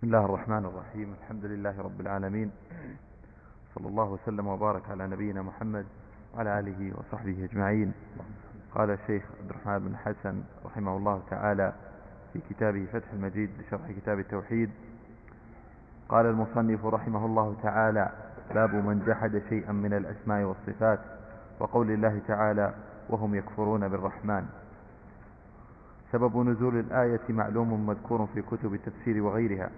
بسم الله الرحمن الرحيم. الحمد لله رب العالمين. صلى الله وسلم وبارك على نبينا محمد وعلى آله وصحبه أجمعين. قال الشيخ عبد الرحمن بن حسن رحمه الله تعالى في كتابه فتح المجيد لشرح كتاب التوحيد. قال المصنف رحمه الله تعالى باب من جحد شيئا من الأسماء والصفات وقول الله تعالى وهم يكفرون بالرحمن سبب نزول الآية معلوم مذكور في كتب التفسير وغيرها.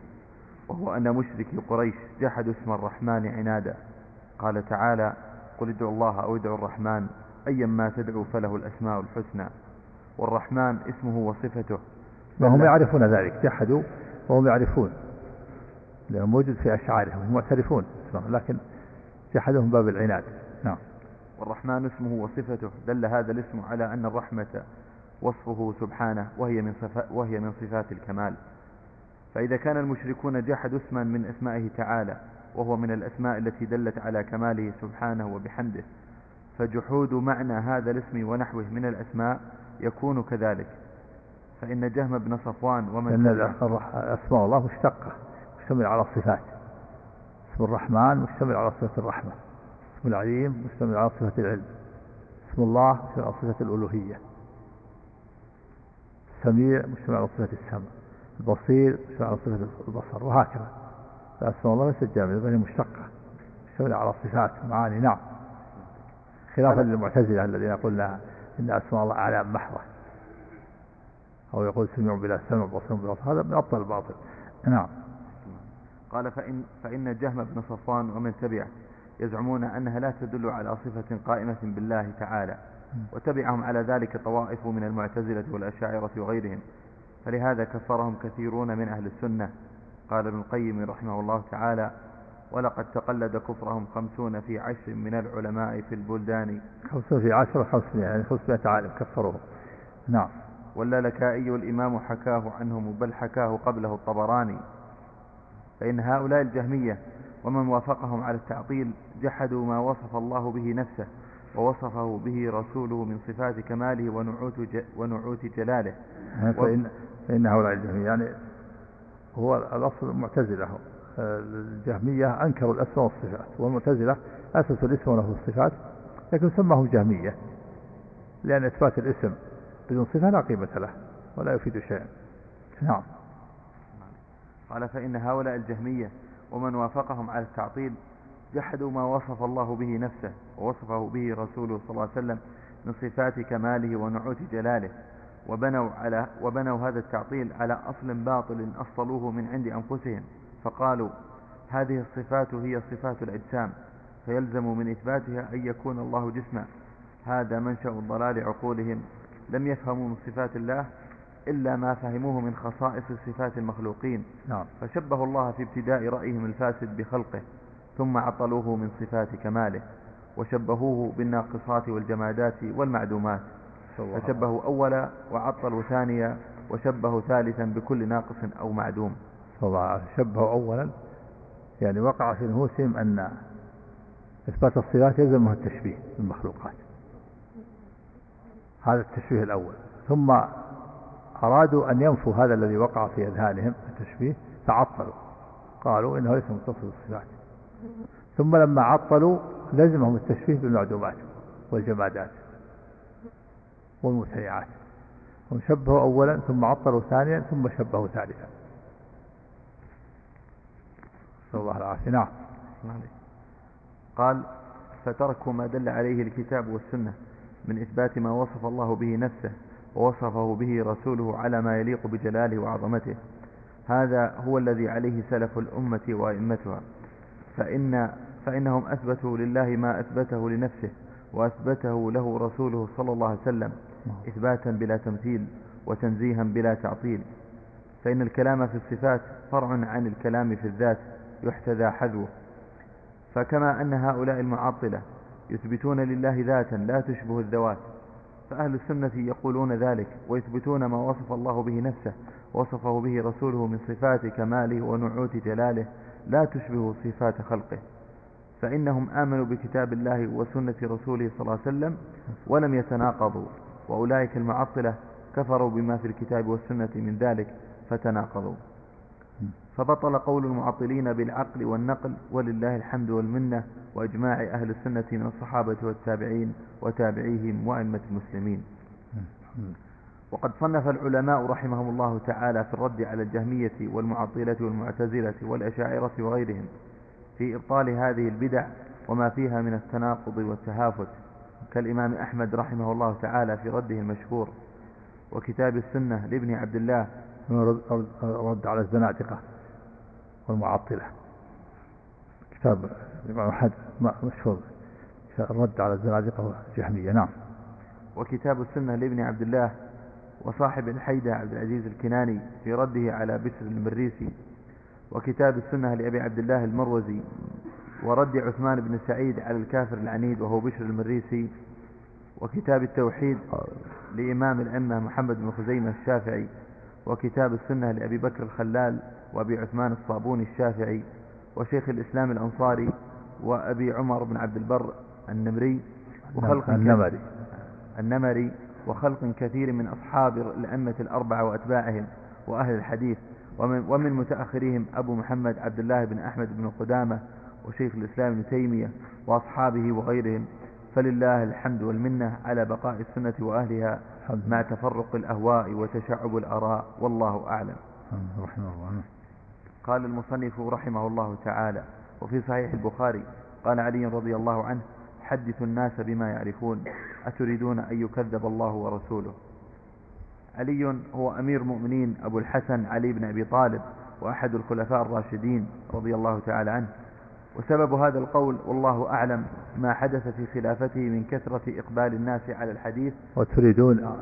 وهو أن مشركي قريش جحدوا اسم الرحمن عنادا. قال تعالى قل ادعوا الله أو ادعوا الرحمن أيا ما تدعوا فله الأسماء الحسنى. والرحمن اسمه وصفته. وهم يعرفون ذلك. جحدوا وهم يعرفون. لأنه موجود في أشعارهم هم معترفون لكن جحدهم باب العناد. نعم. والرحمن اسمه وصفته. دل هذا الاسم على أن الرحمة وصفه سبحانه وهي من, وهي من صفات الكمال. فإذا كان المشركون جحدوا اسما من أسمائه تعالى وهو من الأسماء التي دلت على كماله سبحانه وبحمده فجحود معنى هذا الاسم ونحوه من الأسماء يكون كذلك. فإن جهم بن صفوان ومن أن أسماء الله مشتقة مشتمل على الصفات. اسم الرحمن مشتمل على صفة الرحمة. اسم العليم مشتمل على صفة العلم. اسم الله مشتمل على صفة الألوهية. السميع مشتمل على صفة السمع. البصير مشتمل على صفة البصر وهكذا. فأسماء الله ليست جامدة بل مشتقة. مشتملة على الصفات معاني نعم. خلافا للمعتزلة الذين يقولون إن أسماء الله أعلام محضة. أو يقول سميع بلا سمع بصير بلا بصر. هذا من أبطل الباطل. نعم. قال فإن, فإن جهم بن صفوان ومن تبعه يزعمون أنها لا تدل على صفة قائمة بالله تعالى وتبعهم على ذلك طوائف من المعتزلة والأشاعرة وغيرهم. فلهذا كفرهم كثيرون من أهل السنة. قال ابن القيم رحمه الله تعالى ولقد تقلد كفرهم خمسون في عشر من العلماء في البلدان. خمسون في عشر وخمسمائة يعني خمسمائة عالم كفروهم نعم. واللالكائي الإمام حكاه عنهم بل حكاه قبله الطبراني. فإن هؤلاء الجهمية ومن وافقهم على التعطيل جحدوا ما وصف الله به نفسه ووصفه به رسوله من صفات كماله ونعوت, ونعوت جلاله. فإن, فإن هؤلاء الجهمية يعني هو الأصل المعتزلة الجهمية أنكروا الأسماء والصفات والمعتزلة أسسوا الاسم وله الصفات لكن سماهم جهمية لأن إثبات الاسم بدون صفة لا قيمة له ولا يفيد شيئا. نعم. قال فإن هؤلاء الجهمية ومن وافقهم على التعطيل جحدوا ما وصف الله به نفسه ووصفه به رسوله صلى الله عليه وسلم من صفات كماله ونعوت جلاله. وبنوا, على وبنوا هذا التعطيل على أصل باطل أصلوه من عند أنفسهم فقالوا هذه الصفات هي صفات الأجسام فيلزم من إثباتها أن يكون الله جسما. هذا منشأ ضلال عقولهم. لم يفهموا من صفات الله إلا ما فهموه من خصائص صفات المخلوقين. نعم. فشبهوا الله في ابتداء رأيهم الفاسد بخلقه ثم عطلوه من صفات كماله وشبهوه بالناقصات والجمادات والمعدومات. فشبهوا أولا وعطلوا ثانيا وشبهوا ثالثا بكل ناقص أو معدوم. شبهوا أولا يعني وقع في نفوسهم أن إثبات الصفات يلزمه التشبيه بالمخلوقات. هذا التشبيه الأول. ثم أرادوا أن ينفوا هذا الذي وقع في أذهانهم التشبيه فعطلوا. قالوا إنه ليس متصل بالصفات ثم لما عطلوا لزمهم التشبيه بالمعدومات والجمادات. والمتيعات هم شبهوا أولا ثم عطلوا ثانيا ثم شبهوا ثالثا. نسأل الله العافية. نعم. قال فتركوا ما دل عليه الكتاب والسنة من إثبات ما وصف الله به نفسه ووصفه به رسوله على ما يليق بجلاله وعظمته. هذا هو الذي عليه سلف الأمة وأئمتها. فإن فإنهم أثبتوا لله ما أثبته لنفسه وأثبته له رسوله صلى الله عليه وسلم. إثباتا بلا تمثيل وتنزيها بلا تعطيل. فإن الكلام في الصفات فرع عن الكلام في الذات يحتذى حذوه. فكما أن هؤلاء المعطلة يثبتون لله ذاتا لا تشبه الذوات فأهل السنة يقولون ذلك ويثبتون ما وصف الله به نفسه وصفه به رسوله من صفات كماله ونعوت جلاله لا تشبه صفات خلقه. فإنهم آمنوا بكتاب الله وسنة رسوله صلى الله عليه وسلم ولم يتناقضوا. وأولئك المعطلة كفروا بما في الكتاب والسنة من ذلك فتناقضوا. فبطل قول المعطلين بالعقل والنقل ولله الحمد والمنة وإجماع أهل السنة من الصحابة والتابعين وتابعيهم وأئمة المسلمين. وقد صنف العلماء رحمهم الله تعالى في الرد على الجهمية والمعطلة والمعتزلة والأشاعرة وغيرهم في إبطال هذه البدع وما فيها من التناقض والتهافت. كالإمام أحمد رحمه الله تعالى في رده المشهور وكتاب السنة لابن عبد الله رد على الزنادقة والمعطلة. كتاب الإمام أحمد مشهور. الرد على الزنادقة والجهمية نعم. وكتاب السنة لابن عبد الله وصاحب الحيدة عبد العزيز الكناني في رده على بشر المريسي. وكتاب السنة لأبي عبد الله المروزي ورد عثمان بن سعيد على الكافر العنيد وهو بشر المريسي وكتاب التوحيد لإمام الأمة محمد بن خزيمة الشافعي وكتاب السنة لأبي بكر الخلال وأبي عثمان الصابوني الشافعي وشيخ الإسلام الأنصاري وأبي عمر بن عبد البر النمري وخلق النمري. النمري وخلق كثير من أصحاب الأئمة الأربعة وأتباعهم وأهل الحديث ومن, ومن متأخرهم أبو محمد عبد الله بن أحمد بن قدامة وشيخ الإسلام ابن تيمية وأصحابه وغيرهم فلله الحمد والمنة على بقاء السنة وأهلها مع تفرق الأهواء وتشعب الآراء والله أعلم. رحمه الله. قال المصنف رحمه الله تعالى وفي صحيح البخاري قال علي رضي الله عنه حدثوا الناس بما يعرفون أتريدون أن يكذب الله ورسوله؟ علي هو أمير مؤمنين أبو الحسن علي بن أبي طالب وأحد الخلفاء الراشدين رضي الله تعالى عنه. وسبب هذا القول والله أعلم ما حدث في خلافته من كثرة إقبال الناس على الحديث. وتريدون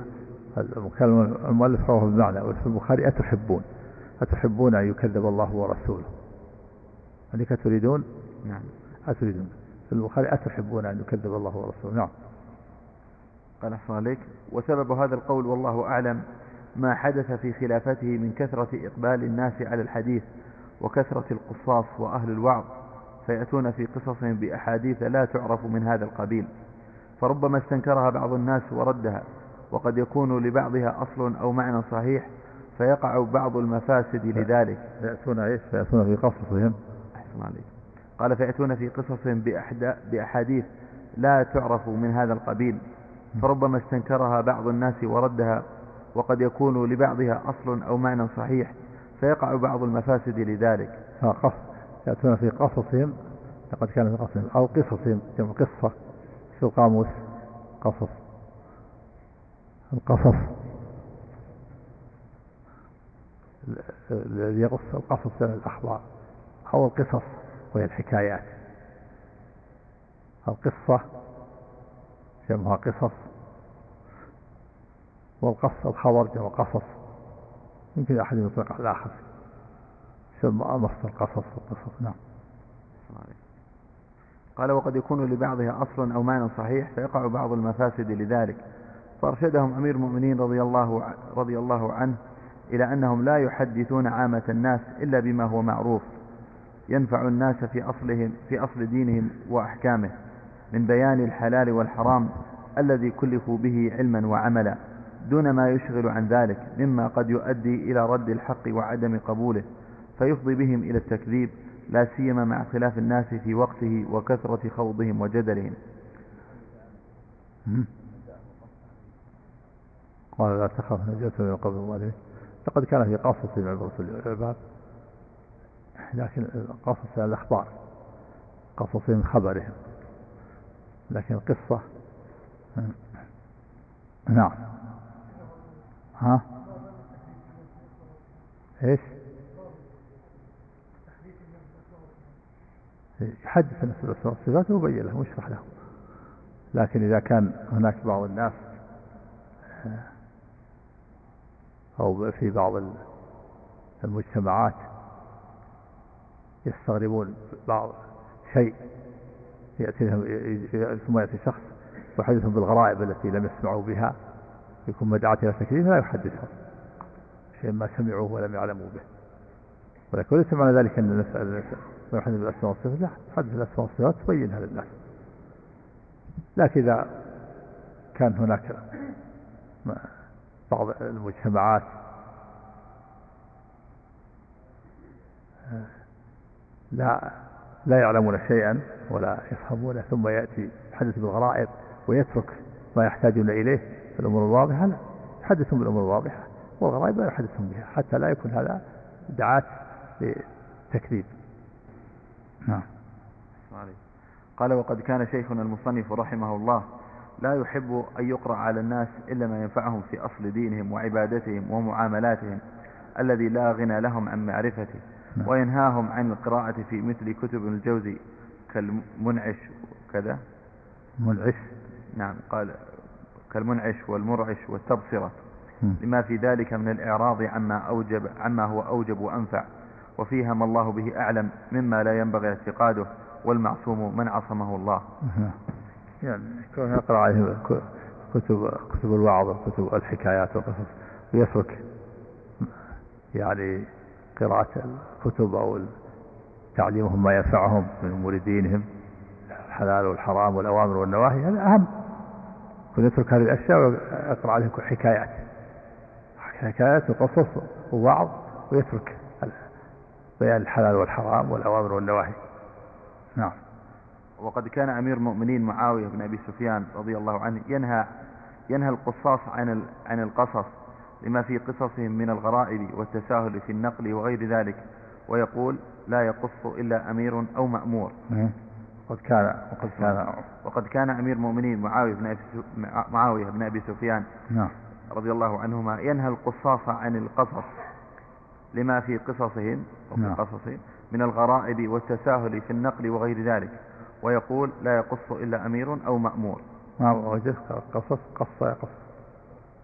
المؤلف رواه بمعنى وفي البخاري أتحبون أتحبون أن يكذب الله ورسوله. هذيك تريدون؟ نعم. أتريدون. في البخاري أتحبون أن يكذب الله ورسوله. نعم. قال أحسن عليك وسبب هذا القول والله أعلم ما حدث في خلافته من كثرة إقبال الناس على الحديث وكثرة القصاص وأهل الوعظ. فيأتون في قصصهم بأحاديث لا تعرف من هذا القبيل فربما استنكرها بعض الناس وردها وقد يكون لبعضها أصل أو معنى صحيح فيقع بعض المفاسد لذلك. فيأتون إيش؟ فيأتون في قصصهم. أحسن عليك. قال فيأتون في قصصهم بأحاديث لا تعرف من هذا القبيل فربما استنكرها بعض الناس وردها وقد يكون لبعضها أصل أو معنى صحيح فيقع بعض المفاسد لذلك. يأتون في قصصهم لقد كان في قصصهم أو قصصهم جمع قصة في القاموس قصص. القصص الذي يقص القصص الأخبار أو القصص وهي الحكايات. القصة جمعها قصص. والقص الخبر جمع قصص. يمكن أحد يطلق على الآخر ثم مصدر قصص والقصص نعم. قال وقد يكون لبعضها أصل أو معنى صحيح فيقع بعض المفاسد لذلك. فأرشدهم أمير المؤمنين رضي الله, رضي الله عنه إلى أنهم لا يحدثون عامة الناس إلا بما هو معروف. ينفع الناس في أصلهم في أصل دينهم وأحكامه من بيان الحلال والحرام الذي كلفوا به علما وعملا دون ما يشغل عن ذلك مما قد يؤدي إلى رد الحق وعدم قبوله. فيفضي بهم إلى التكذيب لا سيما مع اختلاف الناس في وقته وكثرة خوضهم وجدلهم. قال لا تخاف نجاة من قبل الظالمين لقد كان في قصص عبرة للعباد لكن قصص الأخبار قصص من خبرهم لكن القصة نعم. ها؟ إيش؟ يحدث الناس بالأسماء والصفات ويبين لهم ويشرح لهم لكن إذا كان هناك بعض الناس أو في بعض المجتمعات يستغربون بعض شيء يأتي لهم ثم يأتي شخص يحدثهم بالغرائب التي لم يسمعوا بها يكون مدعاة إلى تكليف لا يحدثهم. شيء ما سمعوه ولم يعلموا به. ولكن ليس معنى ذلك أن ويحدث بالأسماء والصفات لا حدث الأسماء والصفات تبينها للناس. لكن إذا كان هناك بعض المجتمعات لا لا يعلمون شيئا ولا يفهمون ثم يأتي يحدث بالغرائب ويترك ما يحتاجون إليه في الأمور الواضحة لا يحدثهم بالأمور الواضحة والغرائب لا يحدثهم بها حتى لا يكون هذا دعاة لتكذيب. نعم. قال وقد كان شيخنا المصنف رحمه الله لا يحب أن يقرأ على الناس إلا ما ينفعهم في أصل دينهم وعبادتهم ومعاملاتهم الذي لا غنى لهم عن معرفته نعم. وينهاهم عن القراءة في مثل كتب الجوزي كالمنعش. وكذا منعش. نعم. قال كالمنعش والمرعش والتبصرة. لما في ذلك من الإعراض عما أوجب عما هو أوجب وأنفع. وفيها ما الله به أعلم مما لا ينبغي اعتقاده والمعصوم من عصمه الله. يعني كون يقرأ عليه كتب كتب الوعظ وكتب الحكايات والقصص ويترك يعني قراءة الكتب أو تعليمهم ما ينفعهم من أمور دينهم الحلال والحرام والأوامر والنواهي هذا أهم. يكون يترك هذه الأشياء ويقرأ عليهم حكايات حكايات وقصص ووعظ ويترك. بيان الحلال والحرام والأوامر والنواهي. نعم. وقد كان أمير المؤمنين معاوية بن أبي سفيان رضي الله عنه ينهى ينهى القصاص عن عن القصص لما في قصصهم من الغرائب والتساهل في النقل وغير ذلك ويقول لا يقص إلا أمير أو مأمور. وقد كان وقد كان. وقد كان أمير المؤمنين معاوية بن أبي معاوية بن أبي سفيان نعم. رضي الله عنهما ينهى القصاص عن القصص. لما في قصصهم وفي نعم. قصصهم من الغرائب والتساهل في النقل وغير ذلك. ويقول لا يقص إلا أمير أو مأمور. ما وجدت قصص؟ قص يقص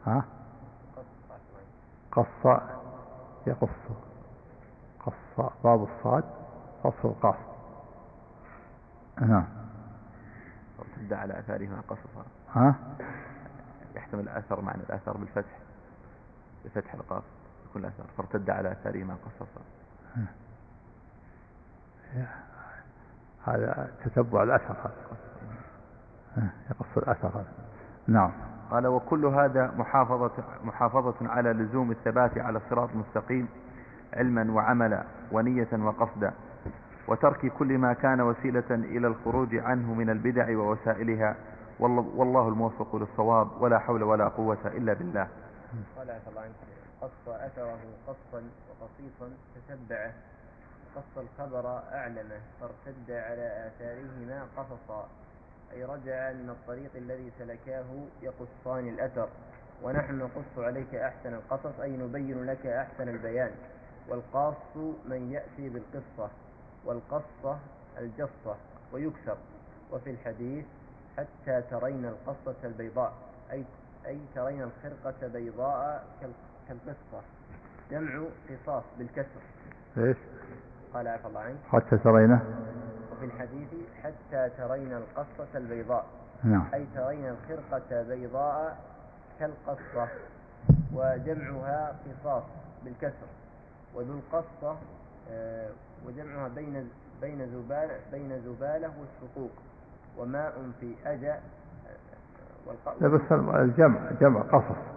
ها؟ قص يقص قص. باب الصاد قص القاف. نعم. ارتد على أثارهما قصصا. ها؟ يحتمل الأثر معنى الأثر بالفتح بفتح القاف. يكون الأثر فارتد على أثارهما قصصا هذا تتبع الأثر هذا. يقص الأثر هذا. نعم. قال وكل هذا محافظة, محافظة على لزوم الثبات على الصراط المستقيم علما وعملا ونية وقصدا وترك كل ما كان وسيلة إلى الخروج عنه من البدع ووسائلها. والله الموفق للصواب ولا حول ولا قوة إلا بالله. قال الله عنك. قص أثره قصا وقصيصا تتبعه قص الخبر أعلمه فارتد على آثارهما قصصا. أي رجع من الطريق الذي سلكاه يقصان الأثر. ونحن نقص عليك أحسن القصص أي نبين لك أحسن البيان. والقاص من يأتي بالقصة والقصة الجصة ويكسر وفي الحديث حتى ترين القصة البيضاء أي, أي ترين الخرقة بيضاء كالقصة جمع قصاص بالكسر. إيش؟ قال عفى الله عنك. حتى ترينه؟ وفي الحديث حتى ترين القصة البيضاء. نعم. أي ترين الخرقة بيضاء كالقصة. وجمعها قصاص بالكسر. وذو القصة آه، وجمعها بين بين زبالة بين زبالة والشقوق. وماء في أجا آه، لا بس الجمع جمع قصص.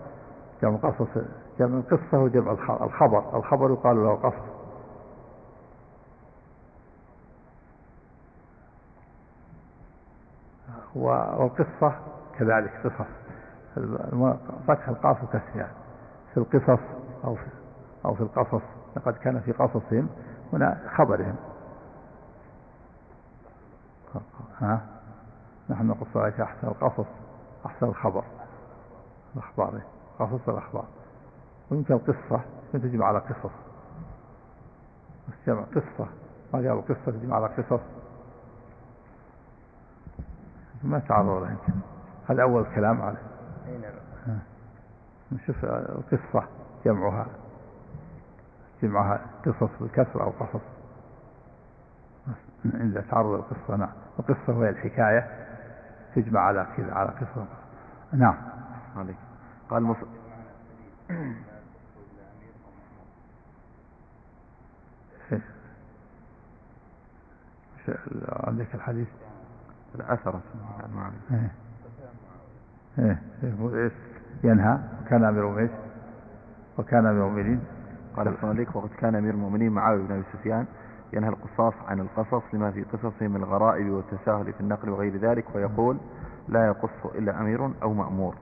جمع قصص جمع القصة وجمع الخبر الخبر يقال له قصص والقصة كذلك قصص. فتح القاف وكسرها في القصص أو في, أو في القصص. لقد كان في قصصهم هنا خبرهم. ها؟ نحن نقص عليك أحسن القصص أحسن الخبر. الأخبار. قصص الأخبار. ويمكن القصة يمكن تجمع على قصص. جمع قصة ما جاب قصة تجمع على قصص. ما تعرض له يمكن هذا أول كلام عليه. نعم. نشوف القصة جمعها. جمعها قصص بالكسر أو قصص. عند تعرض القصة نعم. القصة هي الحكاية تجمع على كذا على قصة. نعم. عليك. قال مص... عندك الحديث الأثر إيه. إيه. إيه. ينهى وكان أمير المؤمنين وكان أمير المؤمنين قال الله وقد كان أمير المؤمنين معاوية بن أبي سفيان ينهى القصاص عن القصص لما في قصصه من الغرائب والتساهل في النقل وغير ذلك ويقول لا يقص إلا أمير أو مأمور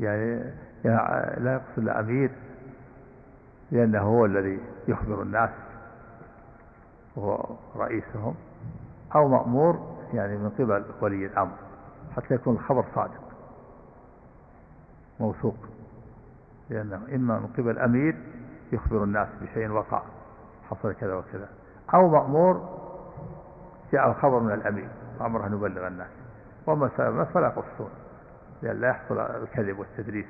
يعني لا يقص إلا أمير لأنه هو الذي يخبر الناس وهو رئيسهم أو مأمور يعني من قبل ولي الأمر حتى يكون الخبر صادق موثوق لأنه إما من قبل أمير يخبر الناس بشيء وقع حصل كذا وكذا أو مأمور جاء الخبر من الأمير أمره أن يبلغ الناس سبب فلا يقصون لأن لا يحصل الكذب والتدريس.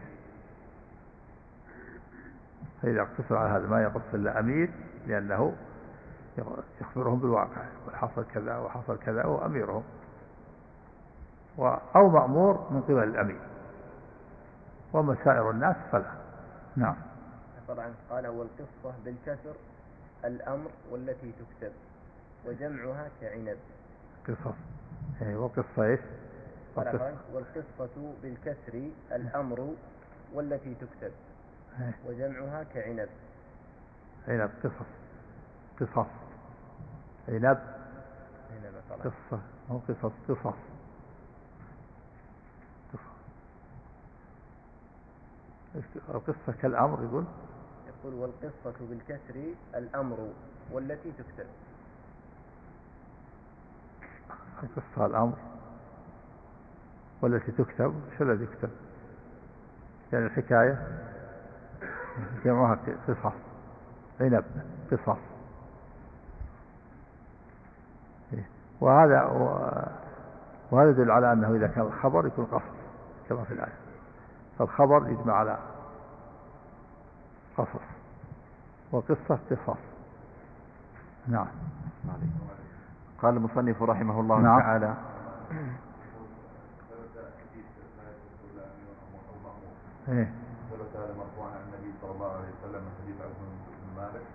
فإذا اقتصر على هذا ما يقص إلا أمير لأنه يخبرهم بالواقع وحصل كذا وحصل كذا وهو أميرهم أو مأمور من قبل الأمير. وما سائر الناس فلا. نعم. طبعا قال والقصة بالكسر الأمر والتي تكتب وجمعها كعنب. قصص. اي وقصة والقصة بالكسر الأمر والتي تكتب وجمعها كعنب. عنب قصص قصص. عنب قصة مو قصص قصص. القصة كالأمر يقول؟ يقول والقصة بالكسر الأمر والتي تكتب. القصة الأمر. والتي تكتب شو الذي يكتب. يعني الحكاية جمعها قصص. عنب قصص. وهذا وهذا يدل على أنه إذا كان الخبر يكون قصص كما في الآية. فالخبر يجمع على قصص. وقصة قصص. نعم. قال المصنف رحمه الله نعم. تعالى إيه. ثبت هذا مرفوعا عن النبي صلى الله عليه وسلم من حديث عبد بن مالك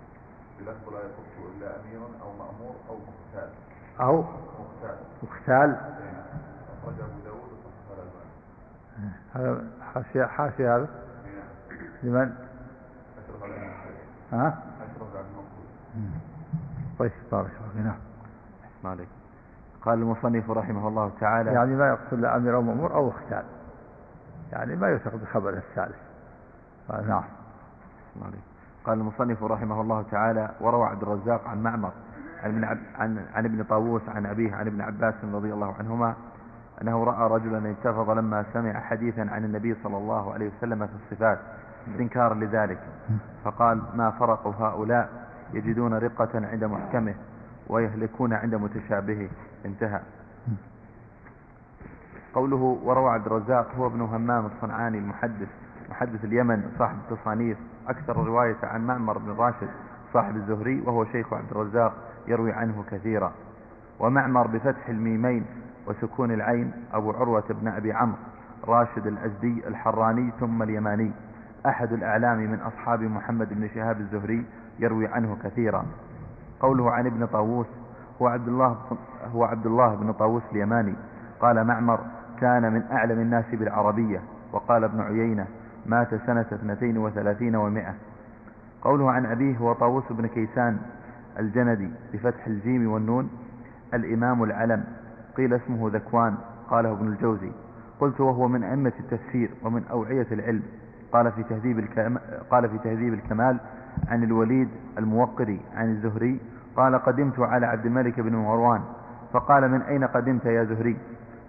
بلفظ لا يخص إلا أمير أو مأمور أو مختال أو مختال مختال إيه. أخرجه أبو داود وصححه الألباني. هذا حاشيه حاشية هذا؟ لمن؟ أشرف على ها؟ أشرف على المقصود طيب بارك الله فيك. نعم. عليك قال المصنف رحمه الله تعالى يعني ما يقصد لا أمير أو مأمور أو اختال يعني ما يوثق بخبر الثالث. نعم. قال المصنف رحمه الله تعالى وروى عبد الرزاق عن معمر عن ابن, عن, عن ابن طاووس عن أبيه عن ابن عباس رضي الله عنهما أنه رأى رجلا انتفض لما سمع حديثا عن النبي صلى الله عليه وسلم في الصفات استنكارا لذلك. فقال ما فرق هؤلاء يجدون رقة عند محكمه ويهلكون عند متشابهه. انتهى. قوله وروى عبد الرزاق هو ابن همام الصنعاني المحدث محدث اليمن صاحب التصانيف أكثر رواية عن معمر بن راشد صاحب الزهري وهو شيخ عبد الرزاق يروي عنه كثيرا. ومعمر بفتح الميمين وسكون العين أبو عروة بن أبي عمرو راشد الأزدي الحراني ثم اليماني. أحد الأعلام من أصحاب محمد بن شهاب الزهري يروي عنه كثيرا. قوله عن ابن طاووس هو عبد الله هو عبد الله بن طاووس اليماني. قال معمر كان من أعلم الناس بالعربية. وقال ابن عيينة مات سنة 32 ومائة. قوله عن أبيه هو طاووس بن كيسان الجندي بفتح الجيم والنون الإمام العلم. قيل اسمه ذكوان قاله ابن الجوزي. قلت وهو من أئمة التفسير ومن أوعية العلم. قال في تهذيب الكمال, قال في تهذيب الكمال عن الوليد الموقري عن الزهري قال قدمت على عبد الملك بن مروان. فقال من أين قدمت يا زهري؟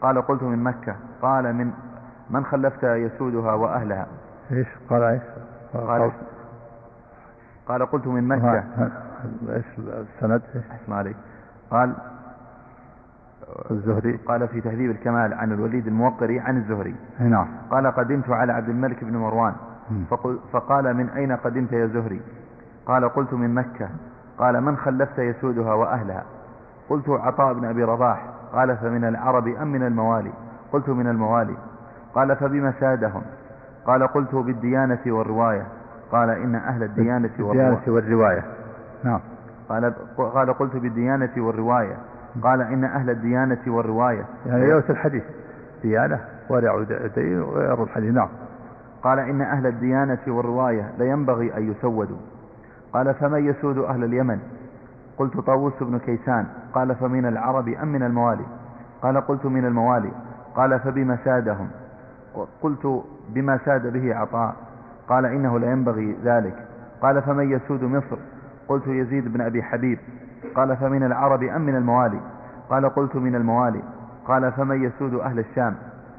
قال قلت من مكة. قال من من خلفت يسودها وأهلها. إيش؟ قال إيش؟ قال, قال قلت من مكة. إيش السند؟ اسمع عليك. قال الزهري. قال في تهذيب الكمال عن الوليد الموقري عن الزهري. نعم. قال قدمت على عبد الملك بن مروان. فقال من أين قدمت يا زهري؟ قال قلت من مكة. قال من خلفت يسودها وأهلها؟ قلت عطاء بن أبي رباح. قال فمن العرب أم من الموالي؟ قلت من الموالي. قال فبما سادهم قال قلت بالديانة والرواية. قال إن أهل الديانة والرواية, والرواية. نعم. قال قال قلت بالديانة والرواية. قال إن أهل الديانة والرواية. يعني رواية الحديث. ديانة ورع وغير الحديث. نعم. قال إن أهل الديانة والرواية لينبغي أن يسودوا. قال فمن يسود أهل اليمن؟ قلت طاووس بن كيسان قال فمن العرب أم من الموالي؟ قال قلت من الموالي. قال فبما سادهم؟ قلت بما ساد به عطاء. قال إنه لا ينبغي ذلك. قال فمن يسود مصر؟ قلت يزيد بن أبي حبيب. قال فمن العرب أم من الموالي؟ قال قلت من الموالي. قال فمن يسود أهل الشام؟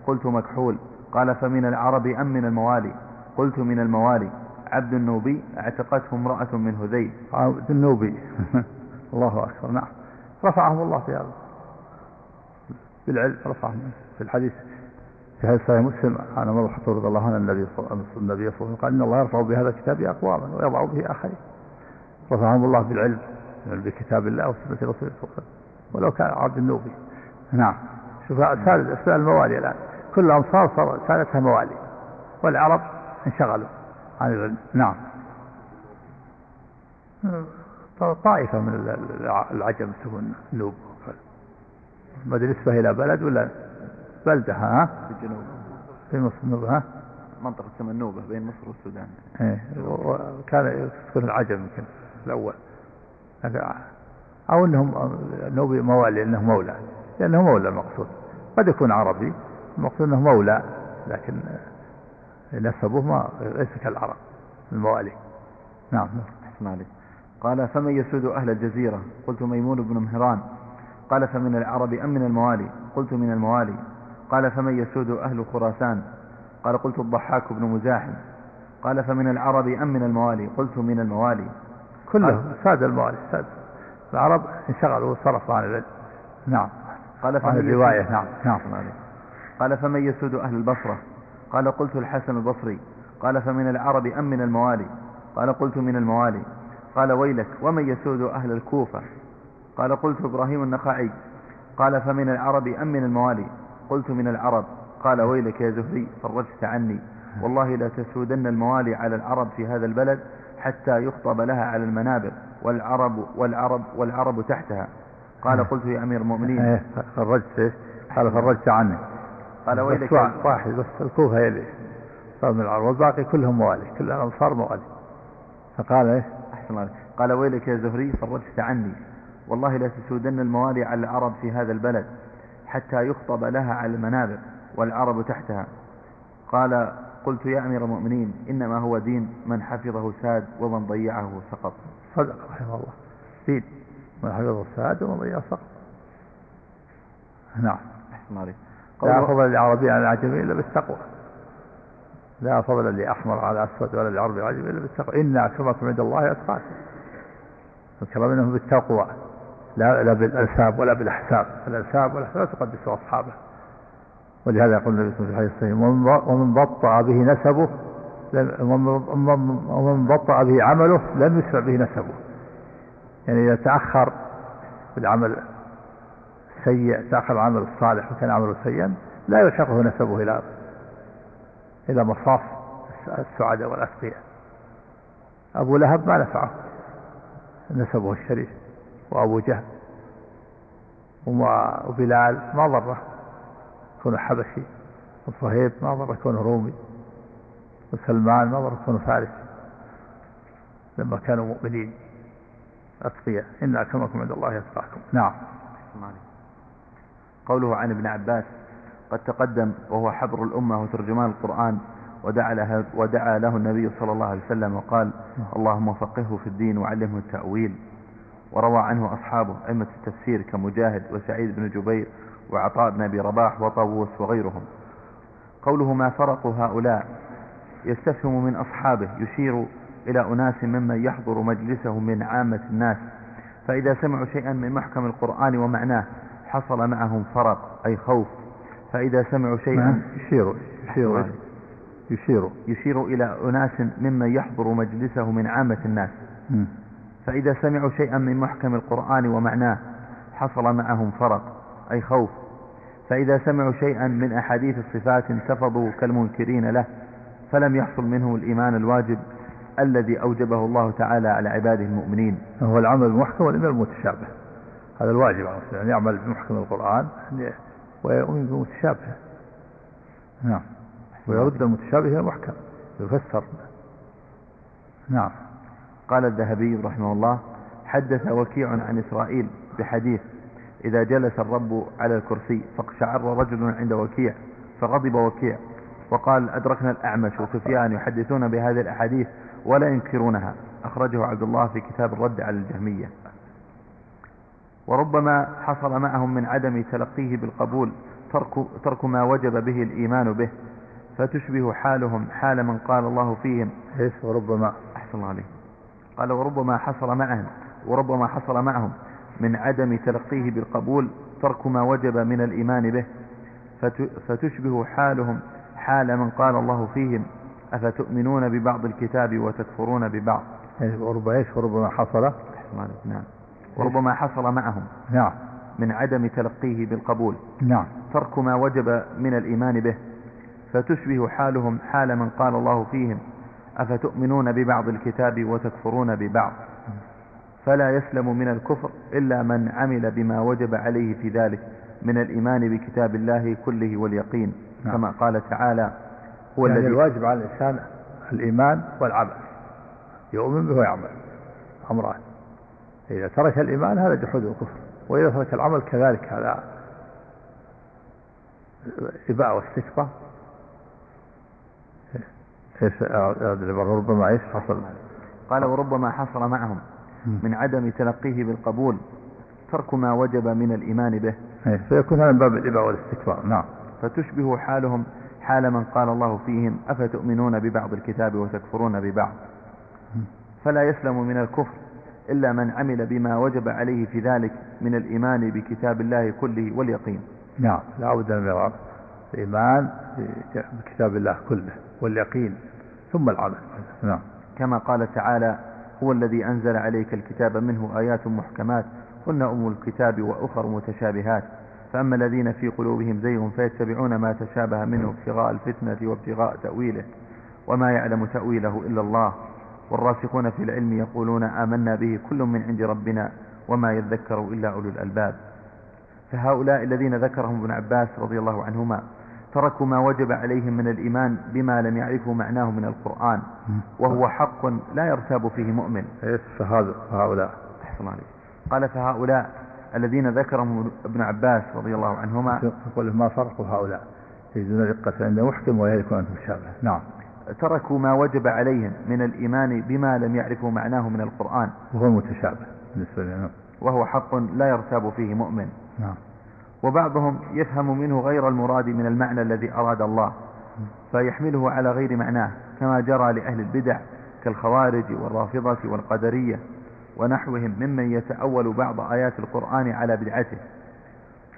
قلت مكحول. قال فمن العرب أم من الموالي؟ قلت من الموالي. عبد النوبي اعتقته امرأة من هذيل. عبد النوبي. الله أكبر. نعم. رفعهم الله في هذا. بالعلم رفعهم في الحديث. في هذا صحيح مسلم عن عمر الخطاب رضي الله عنه النبي صلى الله عليه وسلم قال إن الله يرفع بهذا الكتاب أقواما ويضع به آخرين. رفعهم الله بالعلم بكتاب الله وسنة رسوله صلى الله عليه وسلم. ولو كان عبد النوبي. نعم. شوف سالت اسماء الموالي الآن. كل الامصار صار سالتها موالي. والعرب انشغلوا عن العلم. نعم. طائفة من العجم يسمون النوب. ما نسبة إلى بلد ولا بلدة ها؟ في الجنوب في مصر النوبة ها؟ منطقة اسمها النوبة بين مصر والسودان. إيه وكان يسكن العجم يمكن الأول. أو أنهم النوبي موالي أنه مولى. لأنه مولى المقصود. قد يكون عربي المقصود أنه مولى لكن نسبه ما ليس كالعرب الموالي. نعم. أحسن عليك قال فمن يسود أهل الجزيرة؟ قلت ميمون بن مهران. قال فمن العرب أم من الموالي؟ قلت من الموالي. قال فمن يسود أهل خراسان؟ قال قلت الضحاك بن مزاحم. قال فمن العرب أم من الموالي؟ قلت من الموالي. كلهم. ساد الموالي ساد. العرب انشغلوا وصرفوا عن العلم. نعم. قال فمن الرواية. نعم. نعم. قال فمن يسود أهل البصرة؟ قال قلت الحسن البصري. قال فمن العرب أم من الموالي؟ قال قلت من الموالي. قال ويلك ومن يسود أهل الكوفة؟ قال قلت إبراهيم النخعي. قال فمن العرب أم من الموالي؟ قلت من العرب. قال ويلك يا زهري فرجت عني. والله لا تسودن الموالي على العرب في هذا البلد حتى يخطب لها على المنابر والعرب والعرب والعرب تحتها. قال قلت يا أمير المؤمنين. إيه، فرجت قال فرجت عني. قال ويلك واحد بس الكوفة هي اللي صار من العرب والباقي كلهم موالي كل الأنصار موالي. فقال إيه أحسن الله. قال ويلك يا زهري فرجت عني. والله لا تسودن الموالي على العرب في هذا البلد حتى يخطب لها على المنابر والعرب تحتها. قال قلت يا أمير المؤمنين إنما هو دين من حفظه ساد ومن ضيعه سقط. صدق رحمه الله. دين من حفظه ساد ومن ضيعه سقط. نعم. أحسن عليك. لا فضل للعربي على العجمي إلا بالتقوى. لا فضل لأحمر على أسود ولا لعربي العجمي إلا بالتقوى. إن أكرمكم عند الله أتقاكم. الكرام بالتقوى لا لا بالأنساب ولا بالأحساب. الأنساب والأحساب تقدس أصحابه. ولهذا يقول النبي صلى الله عليه وسلم ومن بطأ به نسبه ومن بطأ به عمله لم يسرع به نسبه. يعني إذا تأخر بالعمل سيء تأخر العمل الصالح وكان عمله سيئا لا يلحقه نسبه إلى إلى مصاف السعداء والأتقياء. أبو لهب ما نفعه. نسبه الشريف. وأبو جهل. وبلال ما ضره كونه حبشي. وصهيب ما ضره كونه رومي. وسلمان ما ضره كونه فارسي. لما كانوا مؤمنين. أتقياء. إن أكرمكم عند الله يتقاكم نعم. قوله عن ابن عباس قد تقدم وهو حبر الأمة وترجمان القرآن ودعا له, ودعا له النبي صلى الله عليه وسلم وقال اللهم فقهه في الدين وعلمه التأويل. وروى عنه أصحابه أئمة التفسير كمجاهد وسعيد بن جبير وعطاء بن أبي رباح وطاووس وغيرهم. قوله ما فرقوا هؤلاء يستفهم من أصحابه يشير إلى أناس ممن يحضر مجلسه من عامة الناس. فإذا سمعوا شيئا من محكم القرآن ومعناه حصل معهم فرق أي خوف فإذا سمعوا شيئا يشير يشير يشير يشير إلى أناس ممن يحضر مجلسه من عامة الناس. فإذا سمعوا شيئا من محكم القرآن ومعناه حصل معهم فرق أي خوف. فإذا سمعوا شيئا من أحاديث الصفات انتفضوا كالمنكرين له فلم يحصل منهم الإيمان الواجب الذي أوجبه الله تعالى على عباده المؤمنين. هو العمل بالمحكم والإيمان المتشابه. هذا الواجب على المسلم أن يعمل بمحكم القرآن ويؤمن بالمتشابه نعم. ويرد المتشابه المحكم يفسر. نعم. قال الذهبي رحمه الله حدث وكيع عن إسرائيل بحديث إذا جلس الرب على الكرسي فاقشعر رجل عند وكيع فغضب وكيع وقال أدركنا الأعمش وسفيان يحدثون بهذه الأحاديث ولا ينكرونها. أخرجه عبد الله في كتاب الرد على الجهمية. وربما حصل معهم من عدم تلقيه بالقبول ترك, ترك ما وجب به الإيمان به فتشبه حالهم حال من قال الله فيهم. إيش؟ وربما. أحسن الله عليه قال وربما حصل معهم وربما حصل معهم من عدم تلقيه بالقبول ترك ما وجب من الإيمان به فتشبه حالهم حال من قال الله فيهم. أفتؤمنون ببعض الكتاب وتكفرون ببعض؟ إيش؟ وربما. حصل؟ نعم. وربما حصل معهم. نعم. من عدم تلقيه بالقبول. نعم. ترك ما وجب من الإيمان به. فتشبه حالهم حال من قال الله فيهم. أفتؤمنون ببعض الكتاب وتكفرون ببعض؟ فلا يسلم من الكفر إلا من عمل بما وجب عليه في ذلك من الإيمان بكتاب الله كله واليقين. نعم. كما قال تعالى هو يعني الذي الواجب على الإنسان الإيمان والعمل. يؤمن به ويعمل. أمران. إذا ترك الإيمان هذا جحود وكفر وإذا ترك العمل كذلك هذا إباء واستكبار ربما إيش حصل؟ قال وربما حصل معهم من عدم تلقيه بالقبول ترك ما وجب من الإيمان به. فيكون هذا من باب الإباء والاستكبار. نعم. فتشبه حالهم حال من قال الله فيهم أفتؤمنون ببعض الكتاب وتكفرون ببعض. فلا يسلم من الكفر. إلا من عمل بما وجب عليه في ذلك من الإيمان بكتاب الله كله واليقين. نعم. لا بد من الإيمان بكتاب الله كله واليقين ثم العمل. نعم. كما قال تعالى هو الذي أنزل عليك الكتاب منه آيات محكمات هن أم الكتاب وأخر متشابهات. فأما الذين في قلوبهم زيغ فيتبعون ما تشابه منه ابتغاء الفتنة وابتغاء تأويله وما يعلم تأويله إلا الله. والراسخون في العلم يقولون آمنا به كل من عند ربنا وما يذكر إلا أولو الألباب. فهؤلاء الذين ذكرهم ابن عباس رضي الله عنهما تركوا ما وجب عليهم من الإيمان بما لم يعرفوا معناه من القرآن وهو حق لا يرتاب فيه مؤمن. فهؤلاء. أحسن عليك. قال فهؤلاء الذين ذكرهم ابن عباس رضي الله عنهما يقول ما فرق هؤلاء؟ يجدون رقة عند محكم ويهلكون مشابه نعم. تركوا ما وجب عليهم من الإيمان بما لم يعرفوا معناه من القرآن. وهو متشابه بالنسبة لنا وهو حق لا يرتاب فيه مؤمن. نعم. وبعضهم يفهم منه غير المراد من المعنى الذي أراد الله فيحمله على غير معناه كما جرى لأهل البدع كالخوارج والرافضة والقدرية ونحوهم ممن يتأول بعض آيات القرآن على بدعته.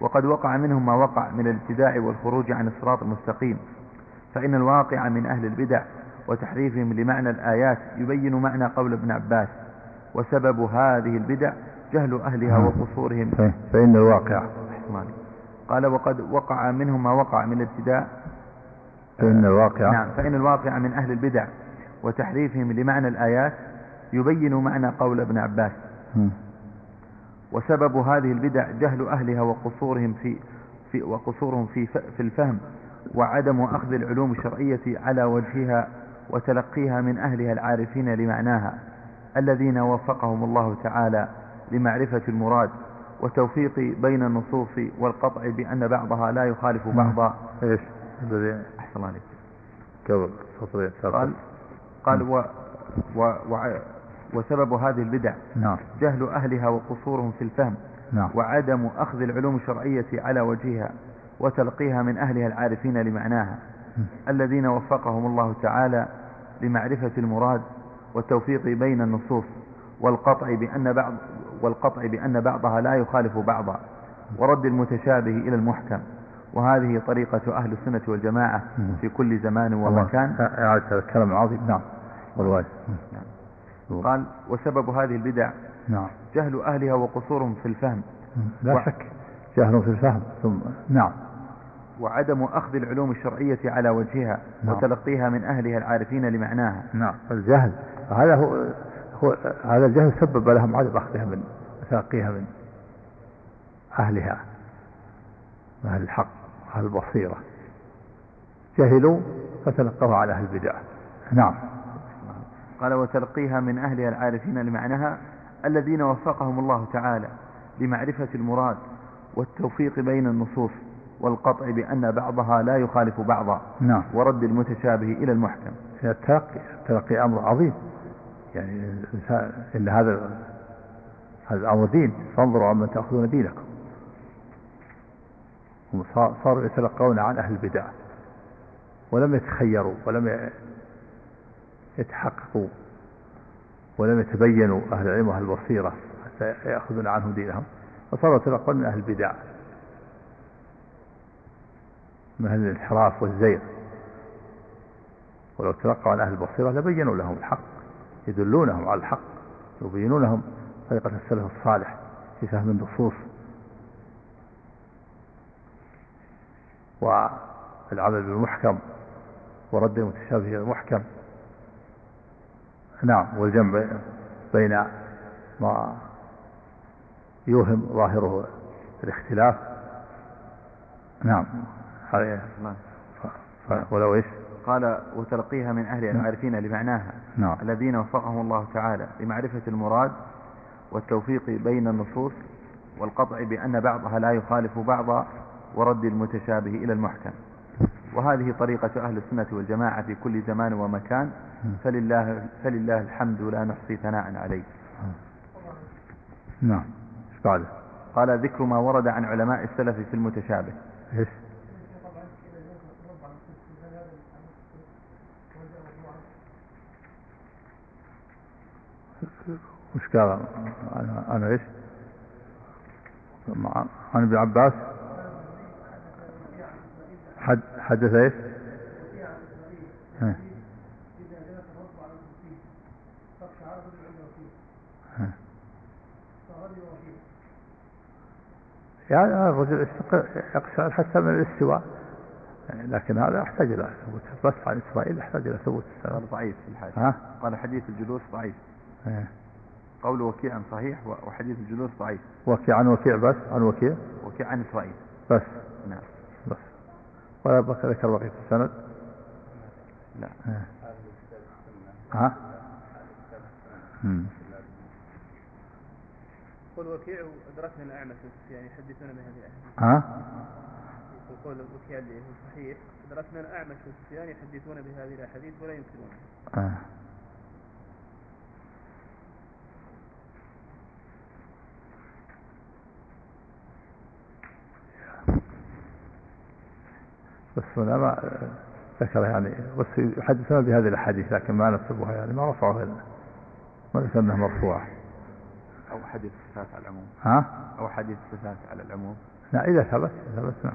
وقد وقع منهم ما وقع من الابتداع والخروج عن الصراط المستقيم. فإن الواقع من أهل البدع وتحريفهم لمعنى الآيات يبين معنى قول ابن عباس وسبب هذه البدع جهل أهلها نعم. وقصورهم. فإن الواقع. قال وقد وقع منهم ما وقع من الابتداء. فإن الواقع. نعم. فإن الواقع من أهل البدع وتحريفهم لمعنى الآيات يبين معنى قول ابن عباس. وسبب هذه البدع جهل أهلها وقصورهم في, في وقصورهم في في الفهم. وعدم أخذ العلوم الشرعية على وجهها وتلقيها من أهلها العارفين لمعناها الذين وفقهم الله تعالى لمعرفة المراد وتوفيق بين النصوص والقطع بأن بعضها لا يخالف بعضا. إيش؟ أحسن عليك. قبل قال قال و و و وسبب هذه البدع نعم. جهل أهلها وقصورهم في الفهم نعم. وعدم أخذ العلوم الشرعية على وجهها. وتلقيها من أهلها العارفين لمعناها. الذين وفقهم الله تعالى لمعرفة المراد والتوفيق بين النصوص والقطع بأن بعض والقطع بأن بعضها لا يخالف بعضا ورد المتشابه إلى المحكم وهذه طريقة أهل السنة والجماعة في كل زمان ومكان. هذا الكلام العظيم. نعم. والواجب نعم. قال وسبب هذه البدع نعم. جهل أهلها وقصورهم في الفهم. لا و... شك جهل في الفهم ثم. نعم. وعدم أخذ العلوم الشرعية على وجهها نعم. وتلقيها من أهلها العارفين لمعناها. نعم الجهل. هذا هو هو هذا الجهل سبب لهم عدم أخذها من تلقيها من أهلها. أهل الحق أهل البصيرة. جهلوا فتلقوها على أهل البدع. نعم. قال وتلقيها من أهلها العارفين لمعناها الذين وفقهم الله تعالى لمعرفة المراد والتوفيق بين النصوص. والقطع بأن بعضها لا يخالف بعضا. نعم. ورد المتشابه إلى المحكم. التلقي التلقي أمر عظيم. يعني إن هذا هذا الأمر دين. فانظروا عمن تأخذون دينكم. هم صاروا يتلقون عن أهل البدع. ولم يتخيروا ولم يتحققوا ولم يتبينوا أهل العلم وأهل البصيرة حتى يأخذون عنهم دينهم. فصاروا يتلقون من أهل البدع. من الانحراف والزيغ ولو تلقوا عن أهل البصيرة لبينوا لهم الحق يدلونهم على الحق يبينون لهم طريقة السلف الصالح في فهم النصوص. والعمل بالمحكم ورد المتشابه إلى المحكم. نعم والجمع بين ما يوهم ظاهره الاختلاف. نعم. ولو إيش؟ قال وتلقيها من أهل العارفين لمعناها. نعم. الذين وفقهم الله تعالى لمعرفة المراد والتوفيق بين النصوص والقطع بأن بعضها لا يخالف بعضا ورد المتشابه إلى المحكم. وهذه طريقة أهل السنة والجماعة في كل زمان ومكان. فلله, فلله الحمد لا نحصي ثناء عليه. نعم. قال ذكر ما ورد عن علماء السلف في المتشابه. إيش؟ وش قال أنا إيش عن ابن عباس. حد حدث إيش؟ يعني الرجل يقشعر حتى من الاستواء. يعني لكن هذا يحتاج إلى ثبوت. بس عن إسرائيل يحتاج إلى ثبوت. قال ضعيف في الحديث. ها؟ قال حديث الجلوس ضعيف. قول وكيع صحيح وحديث الجلوس ضعيف. وكيع عن وكيع بس؟ عن وكيع؟ وكيع عن إسرائيل. بس. نعم. بس. ولا بقى ذكر بقية السند؟ لا. إيه. ها؟ مم. قل وكيع أدركنا الأعمش يعني يحدثون بهذه الأحاديث ها؟ يقول وكيع اللي هو صحيح. أدركنا الأعمش والسفيان يحدثون بهذه الأحاديث ولا ينكرونها بس هنا ما ذكر يعني بس يحدثون بهذه الأحاديث لكن ما نسبوها يعني ما رفعوها لنا. ما ذكر إنها مرفوعة. أو حديث الصفات على العموم. ها؟ أو حديث الصفات على العموم. لا إذا ثبت ثبت نعم.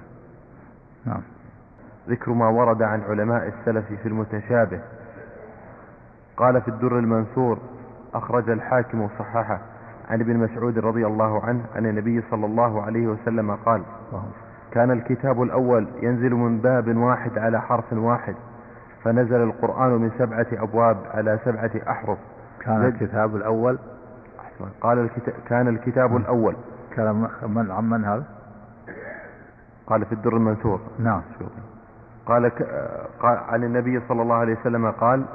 نعم. ذكر ما ورد عن علماء السلف في المتشابه. قال في الدر المنثور أخرج الحاكم وصححه عن ابن مسعود رضي الله عنه عن النبي صلى الله عليه وسلم قال اللهم كان الكتاب الأول ينزل من باب واحد على حرف واحد فنزل القرآن من سبعة أبواب على سبعة أحرف كان. الكتاب الأول أحسن. قال الكتاب كان الكتاب الأول كلام من عن من هذا؟ قال في الدر المنثور نعم قال, ك... قال عن النبي صلى الله عليه وسلم قال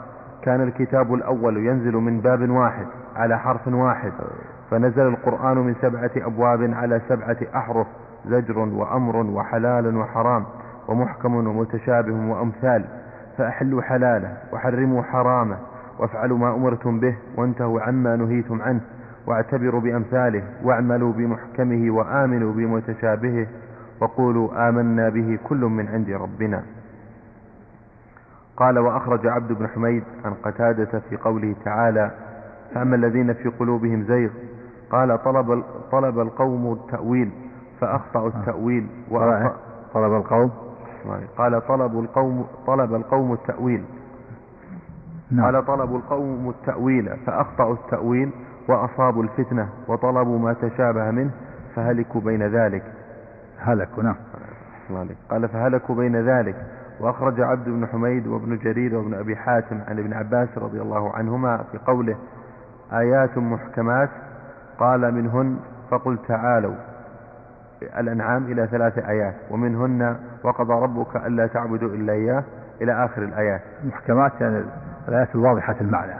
كان الكتاب الأول ينزل من باب واحد على حرف واحد فنزل القرآن من سبعة أبواب على سبعة أحرف زجر وأمر وحلال وحرام ومحكم ومتشابه وأمثال. فأحلوا حلاله وحرموا حرامه وافعلوا ما أمرتم به وانتهوا عما نهيتم عنه واعتبروا بأمثاله واعملوا بمحكمه وآمنوا بمتشابهه وقولوا آمنا به كل من عند ربنا. قال وأخرج عبد بن حميد عن قتادة في قوله تعالى فأما الذين في قلوبهم زيغ قال طلب, طلب القوم التأويل فأخطأوا التأويل طلب طلب القوم؟ قال طلب القوم طلب القوم التأويل. نعم. قال طلبوا القوم التأويل فأخطأوا التأويل وأصابوا الفتنة وطلبوا ما تشابه منه فهلكوا بين ذلك. هلكوا نعم. قال فهلكوا بين ذلك. وأخرج عبد بن حميد وابن جرير وابن أبي حاتم عن ابن عباس رضي الله عنهما في قوله آيات محكمات؟ قال منهن. فقل تعالوا. الأنعام إلى ثلاث آيات ومنهن وقضى ربك ألا تعبدوا إلا إياه إلى آخر الآيات. محكمات يعني الآيات الواضحة المعنى.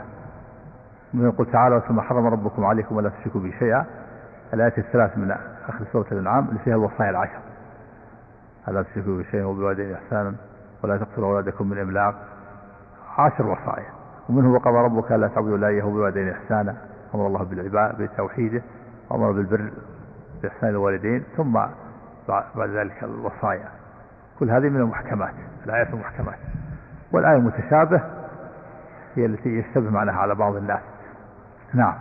من يقول تعالى ثم حرم ربكم عليكم ولا تشركوا به شيئا. الآيات الثلاث من آخر سورة الأنعام اللي فيها الوصايا العشر. ألا تشركوا به شيئا وبوالدين إحسانا ولا تقتلوا أولادكم من إملاق. عشر وصايا. ومنه وقضى ربك ألا تعبدوا إلا إياه وبوالدين إحسانا. أمر الله بالعباد بتوحيده وأمر بالبر بإحسان الوالدين ثم بعد ذلك الوصايا. كل هذه من المحكمات الآيات المحكمات. والآية المتشابه هي التي يشتبه معناها على بعض الناس. نعم.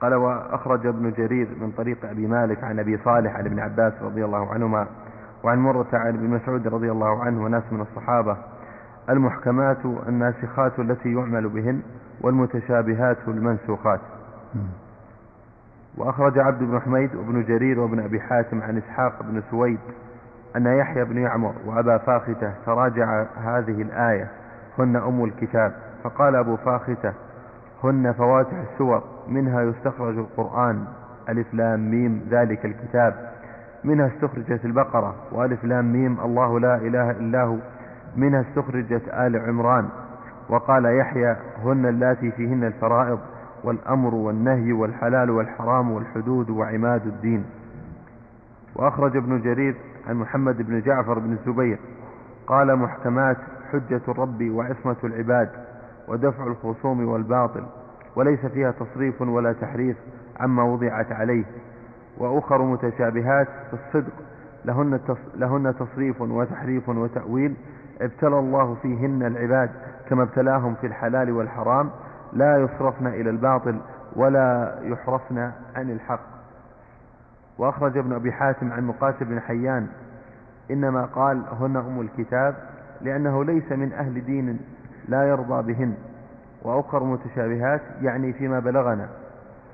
قال وأخرج ابن جرير من طريق أبي مالك عن أبي صالح عن ابن عباس رضي الله عنهما وعن مرة عن ابن مسعود رضي الله عنه وناس من الصحابة. المحكمات الناسخات التي يعمل بهن والمتشابهات المنسوخات. وأخرج عبد بن حميد وابن جرير وابن أبي حاتم عن إسحاق بن سويد أن يحيى بن يعمر وأبا فاختة تراجع هذه الآية هن أم الكتاب. فقال أبو فاختة هن فواتح السور منها يستخرج القرآن ألف لام ميم ذلك الكتاب. منها استخرجت البقرة وألف لام ميم الله لا إله إلا هو. منها استخرجت آل عمران وقال يحيى هن اللاتي فيهن الفرائض. والأمر والنهي والحلال والحرام والحدود وعماد الدين. وأخرج ابن جرير عن محمد بن جعفر بن الزبير قال محكمات حجة الرب وعصمة العباد ودفع الخصوم والباطل وليس فيها تصريف ولا تحريف عما وضعت عليه. وأخر متشابهات في الصدق لهن, لهن تصريف وتحريف وتأويل ابتلى الله فيهن العباد كما ابتلاهم في الحلال والحرام لا يصرفن إلى الباطل ولا يحرفن عن الحق. وأخرج ابن أبي حاتم عن مقاتل بن حيان إنما قال هن أم الكتاب لأنه ليس من أهل دين لا يرضى بهن. وأخر متشابهات يعني فيما بلغنا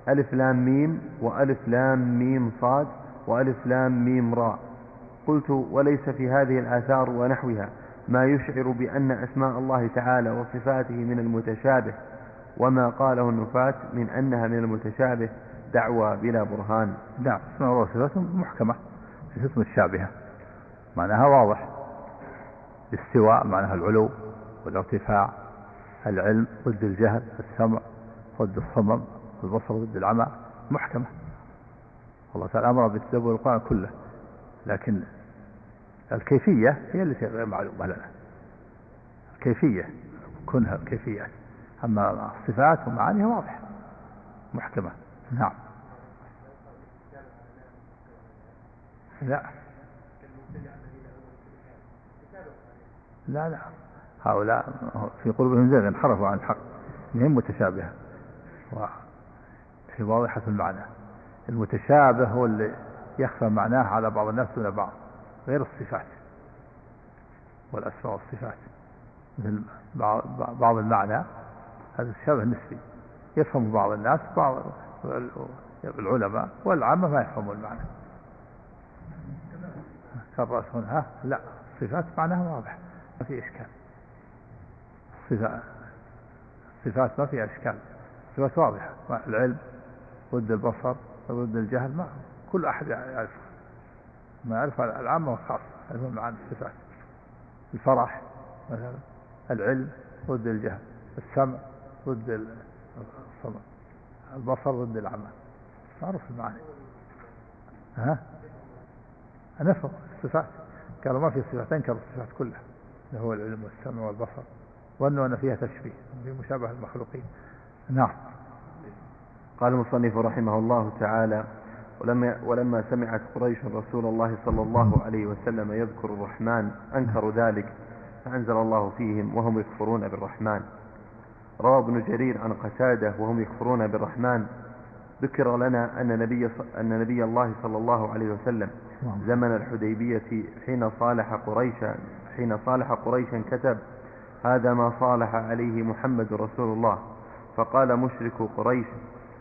ألف لام ميم وألف لام ميم صاد وألف لام ميم راء. قلت وليس في هذه الآثار ونحوها ما يشعر بأن أسماء الله تعالى وصفاته من المتشابه. وما قاله النفاة من أنها من المتشابه دعوى بلا برهان. نعم اسماء الله وصفاته محكمة اسم الشابهة. معناها واضح. الاستواء معناها العلو والارتفاع العلم ضد الجهل السمع ضد الصمم البصر ضد العمى. محكمة. الله تعالى أمر بتدبر القرآن كله. لكن الكيفية هي التي غير معلومة لنا. الكيفية كونها كيفيات أما الصفات ومعانيها واضحة. محكمة. نعم. لا. لا لا. هؤلاء في قلوبهم زيغ انحرفوا عن الحق. هم متشابهة. وفي واضحة المعنى. المتشابه هو اللي يخفى معناه على بعض الناس دون بعض. غير الصفات. والأسماء والصفات. مثل بعض المعنى هذا الشبه نسبي يفهم بعض الناس بعض العلماء والعامة ما يفهمون المعنى. كالرأس هنا لا. الصفات معناها واضح. ما في إشكال. الصفات الصفات ما فيها إشكال. صفات واضحة. العلم ضد البصر ضد الجهل ما كل أحد يعرف. ما يعرف العامة والخاصة يعرفون معاني الصفات. الفرح مثلا العلم ضد الجهل. السمع ضد الصمم البصر ضد العمى معروف المعاني ها؟ نفر الصفات قالوا ما في صفات انكر الصفات كلها. اللي هو العلم والسمع والبصر. وانه أن فيها تشبيه في مشابهة المخلوقين نعم. قال المصنف رحمه الله تعالى ولما, ولما سمعت قريش رسول الله صلى الله عليه وسلم يذكر الرحمن أنكروا ذلك فأنزل الله فيهم وهم يكفرون بالرحمن. روى ابن جرير عن قتادة وهم يكفرون بالرحمن. ذكر لنا أن نبي, أن نبي الله صلى الله عليه وسلم نعم. زمن الحديبية حين صالح قريشا حين صالح قريشا كتب هذا ما صالح عليه محمد رسول الله. فقال مشرك قريش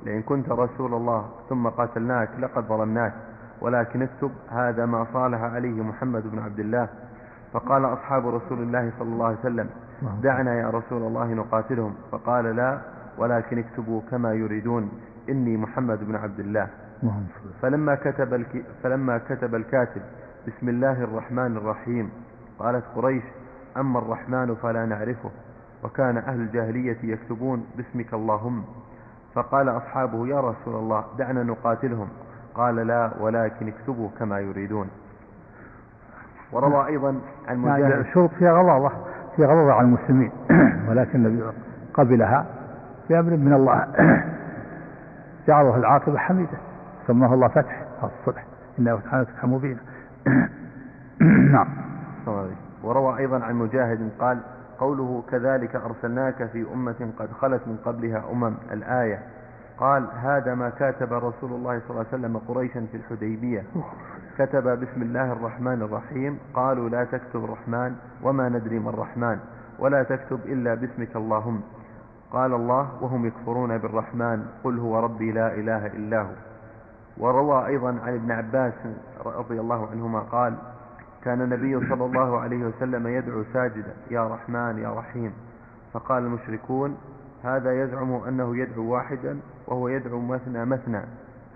لئن كنت رسول الله ثم قاتلناك لقد ظلمناك ولكن اكتب هذا ما صالح عليه محمد بن عبد الله. فقال أصحاب رسول الله صلى الله عليه وسلم نعم. دعنا يا رسول الله نقاتلهم. فقال لا ولكن اكتبوا كما يريدون إني محمد بن عبد الله. نعم. فلما كتب, الك... فلما كتب الكاتب بسم الله الرحمن الرحيم. قالت قريش أما الرحمن فلا نعرفه وكان أهل الجاهلية يكتبون باسمك اللهم. فقال أصحابه يا رسول الله دعنا نقاتلهم. قال لا ولكن اكتبوا كما يريدون. وروى أيضا عن مجاهد. الشروط فيها غضاضة فيها غضاضة على المسلمين. ولكن النبي قبلها بأمر من الله. جعله العاقبة حميدة. سماه الله فتح الصلح. إنه كانت فتحا مبينا نعم. وروى أيضا عن مجاهد قال قوله كذلك أرسلناك في أمة قد خلت من قبلها أمم. الآية قال هذا ما كاتب رسول الله صلى الله عليه وسلم قريشا في الحديبية. كتب بسم الله الرحمن الرحيم قالوا لا تكتب الرحمن وما ندري ما الرحمن ولا تكتب إلا باسمك اللهم. قال الله وهم يكفرون بالرحمن قل هو ربي لا إله إلا هو. وروى أيضا عن ابن عباس رضي الله عنهما قال كان النبي صلى الله عليه وسلم يدعو ساجدا يا رحمن يا رحيم. فقال المشركون هذا يزعم أنه يدعو واحدا وهو يدعو مثنى مثنى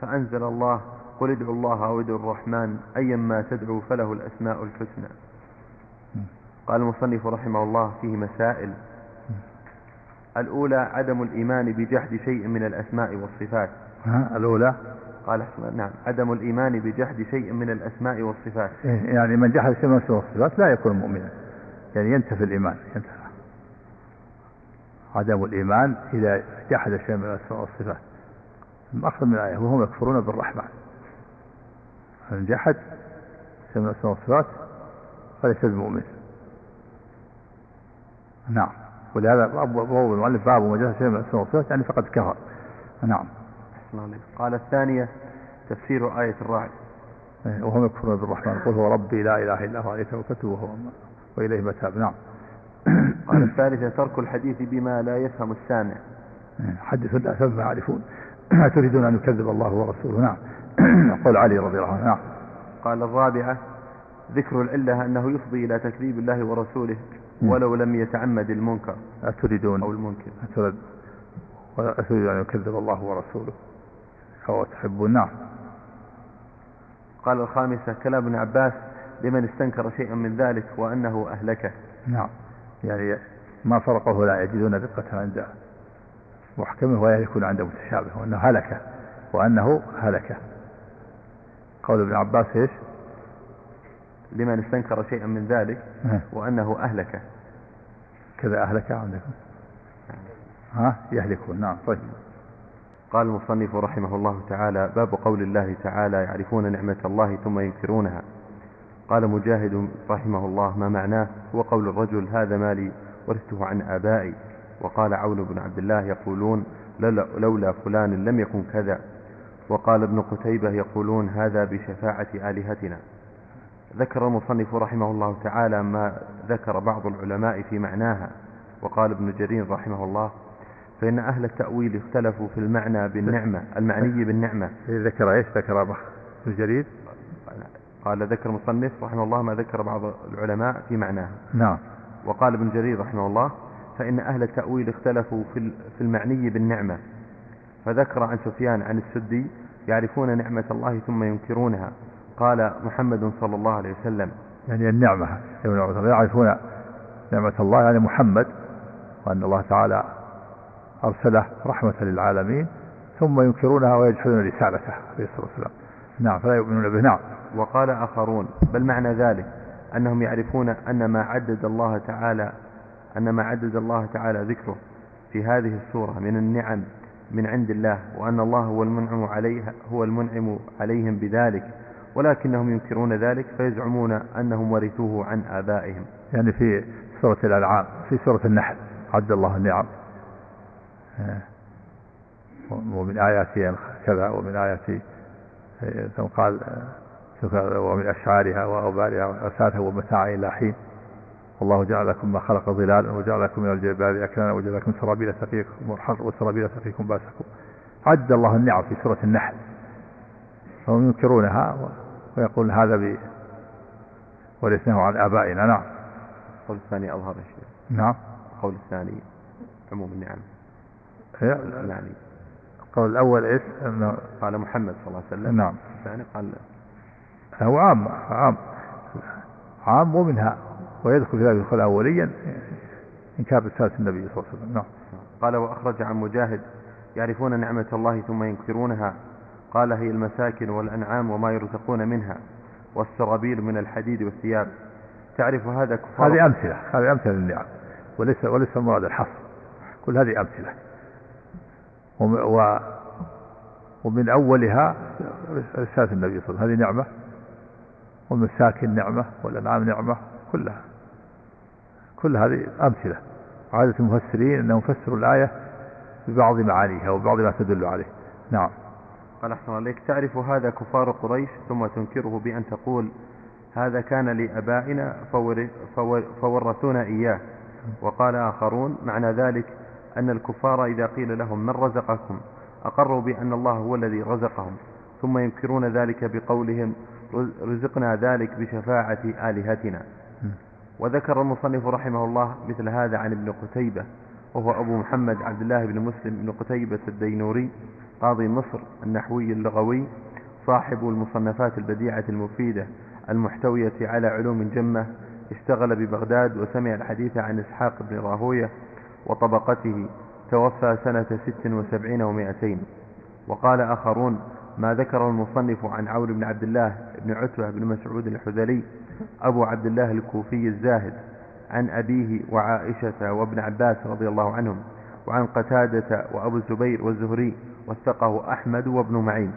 فأنزل الله قل ادعوا الله أو ادعوا الرحمن أيما تدعو فله الأسماء الحسنى. قال المصنف رحمه الله فيه مسائل. الأولى عدم الإيمان بجحد شيء من الأسماء والصفات. ها الأولى؟ قال نعم عدم الإيمان بجحد شيء من الأسماء والصفات. إيه، يعني من جحد شيء من الأسماء والصفات لا يكون مؤمنا. يعني ينتفي الإيمان ينتفي عدم الإيمان إذا جحد شيء من الأسماء والصفات. المقصد من الآية وهم يكفرون بالرحمن. من جحد شيء من الأسماء والصفات فليس بمؤمن. نعم. ولهذا باب المؤلف باب وجه شيء من الأسماء والصفات يعني فقد كفر. نعم. قال الثانية تفسير آية الرعد. إيه، وهم يكفرون بالرحمن. قل هو ربي لا إله إلا هو عليه توكلت وهو وإليه متاب نعم. قال الثالثة ترك الحديث بما لا يفهم السامع. حدثوا الناس بما يعرفون. تريدون أن يكذب الله ورسوله؟ نعم. قول علي رضي الله عنه نعم. قال الرابعة ذكر العلة أنه يفضي إلى تكذيب الله ورسوله ولو لم يتعمد المنكر أتريدون أو المنكر. أتريد أتريد أن يكذب الله ورسوله؟ أو تحبون؟ نعم. قال الخامسة كلام ابن عباس لمن استنكر شيئا من ذلك وأنه أهلكه. نعم. يعني ما فرقه لا يجدون دقة عند محكمه ولا يكون عند متشابه وأنه هلك وأنه هلك. قول ابن عباس إيش؟ لمن استنكر شيئا من ذلك وأنه أهلك. كذا أهلك عندكم. ها؟ يهلكون نعم طيب. قال المصنف رحمه الله تعالى باب قول الله تعالى يعرفون نعمة الله ثم ينكرونها. قال مجاهد رحمه الله ما معناه؟ هو قول الرجل هذا مالي ورثته عن آبائي. وقال عون بن عبد الله يقولون لولا فلان لم يكن كذا. وقال ابن قتيبة يقولون هذا بشفاعة آلهتنا. ذكر المصنف رحمه الله تعالى ما ذكر بعض العلماء في معناها. وقال ابن جرير رحمه الله فإن أهل التأويل اختلفوا في المعنى بالنعمة المعني بالنعمة. ذكر إيش؟ ذكر ابن جرير؟ قال ذكر المصنف رحمه الله ما ذكر بعض العلماء في معناها نعم. وقال ابن جرير رحمه الله فإن أهل التأويل اختلفوا في المعني بالنعمة. فذكر عن سفيان عن السدي يعرفون نعمة الله ثم ينكرونها. قال محمد صلى الله عليه وسلم. يعني النعمة. يعرفون نعمة الله يعني محمد وأن الله تعالى أرسله رحمة للعالمين ثم ينكرونها ويجحدون رسالته عليه الصلاة والسلام. نعم فلا يؤمنون به. نعم. وقال آخرون بل معنى ذلك أنهم يعرفون أن ما عدد الله تعالى أن ما عدد الله تعالى ذكره في هذه السورة من النعم من عند الله وأن الله هو المنعم عليها هو المنعم عليهم بذلك ولكنهم ينكرون ذلك فيزعمون أنهم ورثوه عن آبائهم. يعني في سورة الأنعام في سورة النحل عد الله النعم. ومن آياته كذا ومن آياته ثم قال ومن أشعارها وأوبارها وأساتها ومتاعا إلى حين. والله جعل لكم ما خلق ظلالا وجعل لكم من الجبال أكنانا وجعل لكم سرابيل تقيكم وسرابيل تقيكم باسكم عد الله النعم في سورة النحل. فهم ينكرونها ويقول هذا ب ورثناه عن آبائنا. نعم. القول الثاني أظهر الشيء نعم. القول الثاني عموم النعم. يعني القول الأول إيش؟ أنه قال محمد صلى الله عليه وسلم. نعم. الثاني قال هو عام عام عام ومنها ويدخل في ذلك يدخل أوليا إنكار رسالة النبي صلى الله عليه وسلم. نعم. قال وأخرج عن مجاهد يعرفون نعمة الله ثم ينكرونها. قال هي المساكن والأنعام وما يرزقون منها والسرابيل من الحديد والثياب. تعرف هذا كفار؟ هذه أمثلة هذه أمثلة للنعم. وليس وليس المراد الحصر. كل هذه أمثلة. ومن أولها رسالة النبي صلى الله عليه وسلم. هذه نعمة. والمساكن نعمة والأنعام نعمة كلها. كل هذه أمثلة. عادة المفسرين أنهم فسروا الآية ببعض معانيها وبعض ما تدل عليه. نعم. قال أحسن عليك تعرف هذا كفار قريش ثم تنكره بأن تقول هذا كان لأبائنا فورثونا إياه. وقال آخرون معنى ذلك أن الكفار إذا قيل لهم من رزقكم أقروا بأن الله هو الذي رزقهم ثم ينكرون ذلك بقولهم رزقنا ذلك بشفاعة آلهتنا. وذكر المصنف رحمه الله مثل هذا عن ابن قتيبة وهو أبو محمد عبد الله بن مسلم بن قتيبة الدينوري قاضي مصر النحوي اللغوي صاحب المصنفات البديعة المفيدة المحتوية على علوم جمة اشتغل ببغداد وسمع الحديث عن إسحاق بن راهوية وطبقته توفى سنة ست وسبعين ومائتين. وقال آخرون ما ذكر المصنف عن عون بن عبد الله بن عتبة بن مسعود الحذلي أبو عبد الله الكوفي الزاهد عن أبيه وعائشة وابن عباس رضي الله عنهم وعن قتادة وأبو الزبير والزهري وثقه أحمد وابن معين.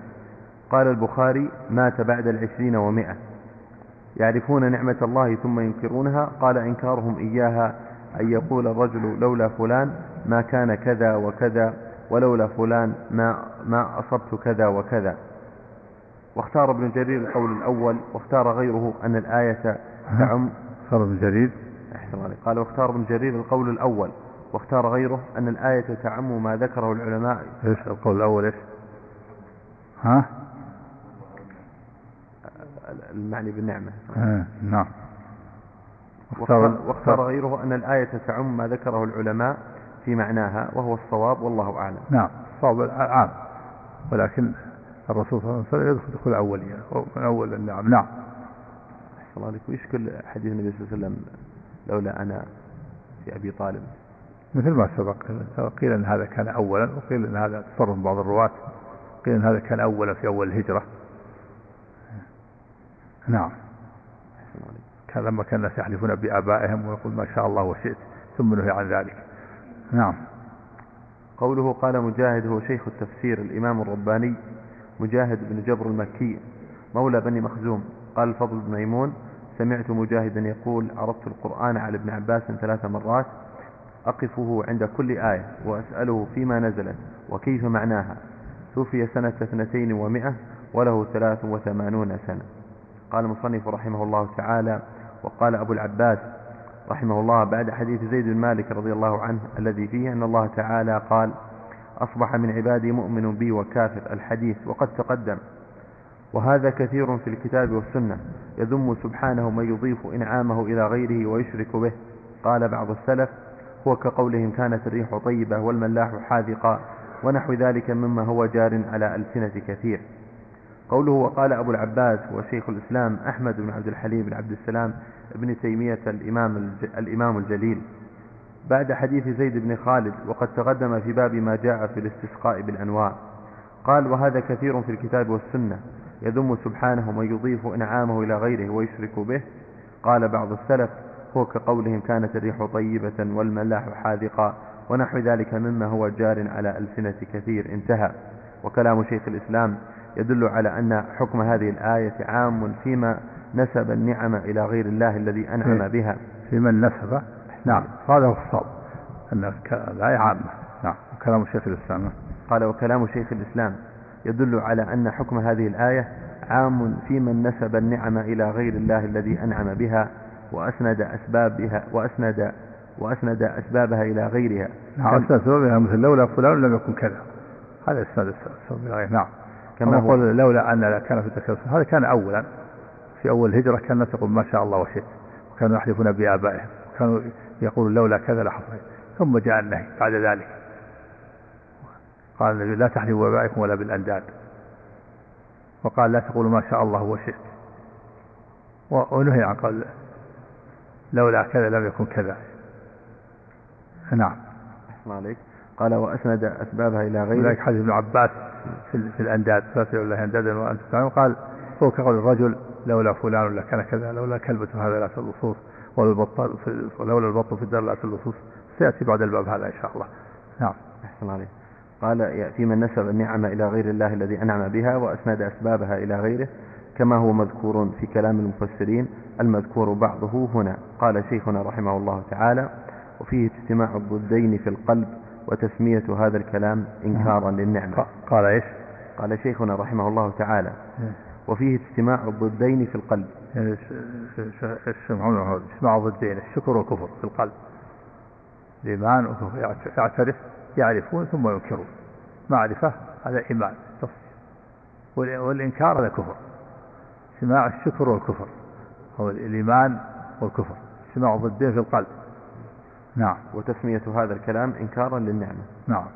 قال البخاري مات بعد العشرين ومائة. يعرفون نعمة الله ثم ينكرونها؟ قال إنكارهم إياها أن يقول الرجل لولا فلان ما كان كذا وكذا. ولولا فلان ما, ما أصبت كذا وكذا. واختار ابن جرير القول الأول واختار غيره أن الآية تعم. اختار ابن جرير. أحسن عليك. قال واختار ابن جرير القول الأول واختار غيره أن الآية تعم ما ذكره العلماء. إيش القول الأول؟ إيش؟ ها؟ المعني بالنعمة. آه. نعم. واختار, واختار غيره أن الآية تعم ما ذكره العلماء. في معناها وهو الصواب والله أعلم. نعم الصواب عام ولكن الرسول صلى الله عليه وسلم يدخل دخول أولية من أول النعم. نعم. الله عليك. ويشكل حديث النبي صلى الله عليه وسلم لولا أنا في أبي طالب؟ مثل ما سبق. قيل أن هذا كان أولا وقيل أن هذا تصرف بعض الرواة. قيل أن هذا كان أولا في أول الهجرة. نعم. كان لما كان الناس يحلفون بآبائهم ويقول ما شاء الله وشئت ثم نهي عن ذلك. نعم. قوله قال مجاهد هو شيخ التفسير الإمام الرباني مجاهد بن جبر المكي مولى بني مخزوم. قال الفضل بن ميمون سمعت مجاهدا يقول عرضت القرآن على ابن عباس ثلاث مرات أقفه عند كل آية وأسأله فيما نزلت وكيف معناها. توفي سنة اثنتين ومئة وله ثلاث وثمانون سنة. قال المصنف رحمه الله تعالى وقال أبو العباس رحمه الله بعد حديث زيد بن مالك رضي الله عنه الذي فيه أن الله تعالى قال أصبح من عبادي مؤمن بي وكافر الحديث وقد تقدم. وهذا كثير في الكتاب والسنة. يذم سبحانه من يضيف إنعامه إلى غيره ويشرك به. قال بعض السلف هو كقولهم كانت الريح طيبة والملاح حاذقا ونحو ذلك مما هو جار على ألسنة كثير. قوله وقال أبو العباس وشيخ الإسلام أحمد بن عبد الحليم بن عبد السلام ابن تيمية الإمام, الإمام الجليل. بعد حديث زيد بن خالد وقد تقدم في باب ما جاء في الاستسقاء بالأنواع. قال وهذا كثير في الكتاب والسنة. يذم سبحانه من يضيف إنعامه إلى غيره ويشرك به. قال بعض السلف هو كقولهم كانت الريح طيبة والملاح حاذقا ونحو ذلك مما هو جار على ألسنة كثير انتهى. وكلام شيخ الإسلام يدل على أن حكم هذه الآية عام فيما نسب النعم إلى غير الله الذي أنعم بها. في من نسب؟ نعم. هذا هو الصواب. أن الآية عامة. نعم. وكلام شيخ الإسلام. قال وكلام شيخ الإسلام يدل على أن حكم هذه الآية عام في من نسب النعم إلى غير الله الذي أنعم بها وأسند أسبابها وأسند وأسند أسبابها إلى غيرها. نعم. أسند أسبابها مثل لولا فلان لم يكن كذا. هذا أسند أسباب نعم. كما يقول لولا أن كان في التكلف هذا كان أولا. في أول الهجرة كان الناس يقول ما شاء الله وشئت. وكانوا يحلفون بآبائهم. وكانوا يقولون لولا كذا لحصل. ثم جاء النهي بعد ذلك. قال النبي لا تحلفوا بآبائكم ولا بالأنداد. وقال لا تقولوا ما شاء الله وشئت. ونهي عن قال لولا كذا لم يكن كذا. نعم. أحسن عليك قال وأسند أسبابها إلى غيره ذلك حديث ابن عباس في, في الأنداد. فاتوا الله أندادا وأنتم قال هو كقول الرجل لولا فلان لكان كذا لولا كلبة هذا لا اللصوص ولولا البطل البط في الدار لا اللصوص سيأتي بعد الباب هذا إن شاء الله. نعم. أحسن عليك. قال يأتي من نسب النعمة إلى غير الله الذي أنعم بها وأسند أسبابها إلى غيره كما هو مذكور في كلام المفسرين المذكور بعضه هنا. قال شيخنا رحمه الله تعالى وفيه اجتماع الضدين في القلب وتسمية هذا الكلام إنكارا للنعمة. قال إيش؟ قال شيخنا رحمه الله تعالى وفيه اجتماع الضدين في القلب. يعني اجتماع الضدين الشكر والكفر في القلب. الإيمان والكفر يعترف يعرفون ثم ينكرون. معرفة هذا إيمان والإنكار هذا كفر. اجتماع الشكر والكفر. هو الإيمان والكفر. اجتماع ضدين في القلب. نعم. وتسمية هذا الكلام إنكارا للنعمة. نعم.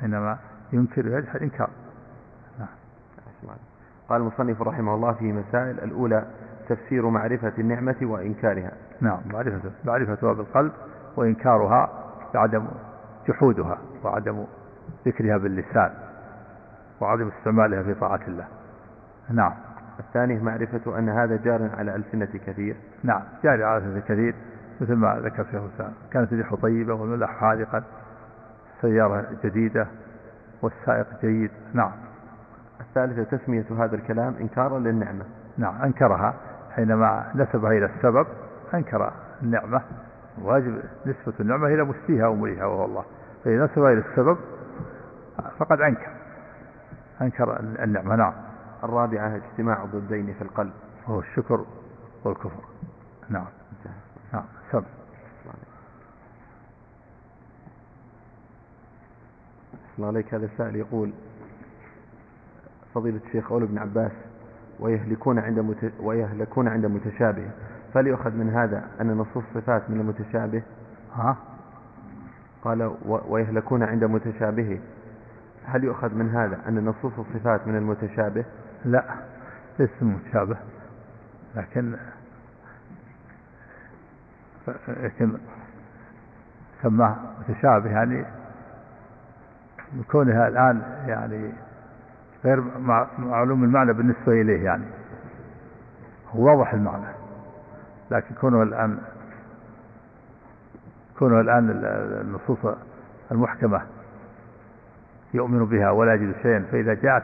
حينما ينكر يجحد إنكار. قال المصنف رحمه الله في مسائل الأولى تفسير معرفة النعمة وإنكارها. نعم معرفة معرفتها بالقلب وإنكارها بعدم جحودها وعدم ذكرها باللسان وعدم استعمالها في طاعة الله. نعم. الثاني معرفة أن هذا جار على ألسنة كثير. نعم جاري على ألسنة كثير مثل ما ذكر شيخ الإسلام. كانت الريح طيبة والملح حاذقا السيارة جديدة والسائق جيد. نعم. الثالثة تسمية هذا الكلام إنكارا للنعمة. نعم أنكرها حينما نسبها إلى السبب أنكر النعمة. واجب نسبة النعمة إلى مسيها ومريها وهو الله. فإذا نسبها إلى السبب فقد أنكر أنكر النعمة. نعم. الرابعة اجتماع ضدين في القلب. وهو الشكر والكفر. نعم. نعم سب. عليك. هذا السائل يقول فضيلة الشيخ قول ابن عباس ويهلكون عند مت... ويهلكون عند متشابه. فليؤخذ من هذا أن نصوص الصفات من المتشابه؟ ها؟ قال و... ويهلكون عند متشابه. هل يؤخذ من هذا أن نصوص الصفات من المتشابه؟ لا ليس متشابه. لكن لكن سماه متشابه يعني كونها الآن يعني غير معلوم المعنى بالنسبة إليه يعني. هو واضح المعنى. لكن كونه الآن كونه الآن النصوص المحكمة يؤمن بها ولا يجد شيئا فإذا جاءت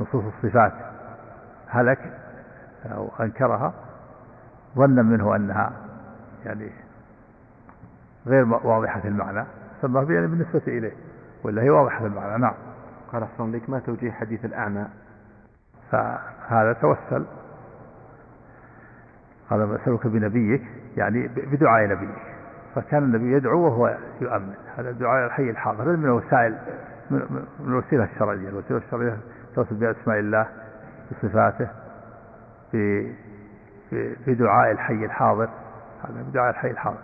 نصوص الصفات هلك أو أنكرها ظنا منه أنها يعني غير واضحة المعنى سماه يعني بالنسبة إليه ولا هي واضحة المعنى؟ نعم. قال أحسن لك ما توجيه حديث الأعمى؟ فهذا توسل. قال أسألك بنبيك يعني بدعاء نبيك. فكان النبي يدعو وهو يؤمن. هذا الدعاء الحي الحاضر. من وسائل من الوسيلة الشرعية. الوسيلة الشرعية توصل بأسماء الله بصفاته في في دعاء الحي الحاضر. هذا بدعاء الحي الحاضر.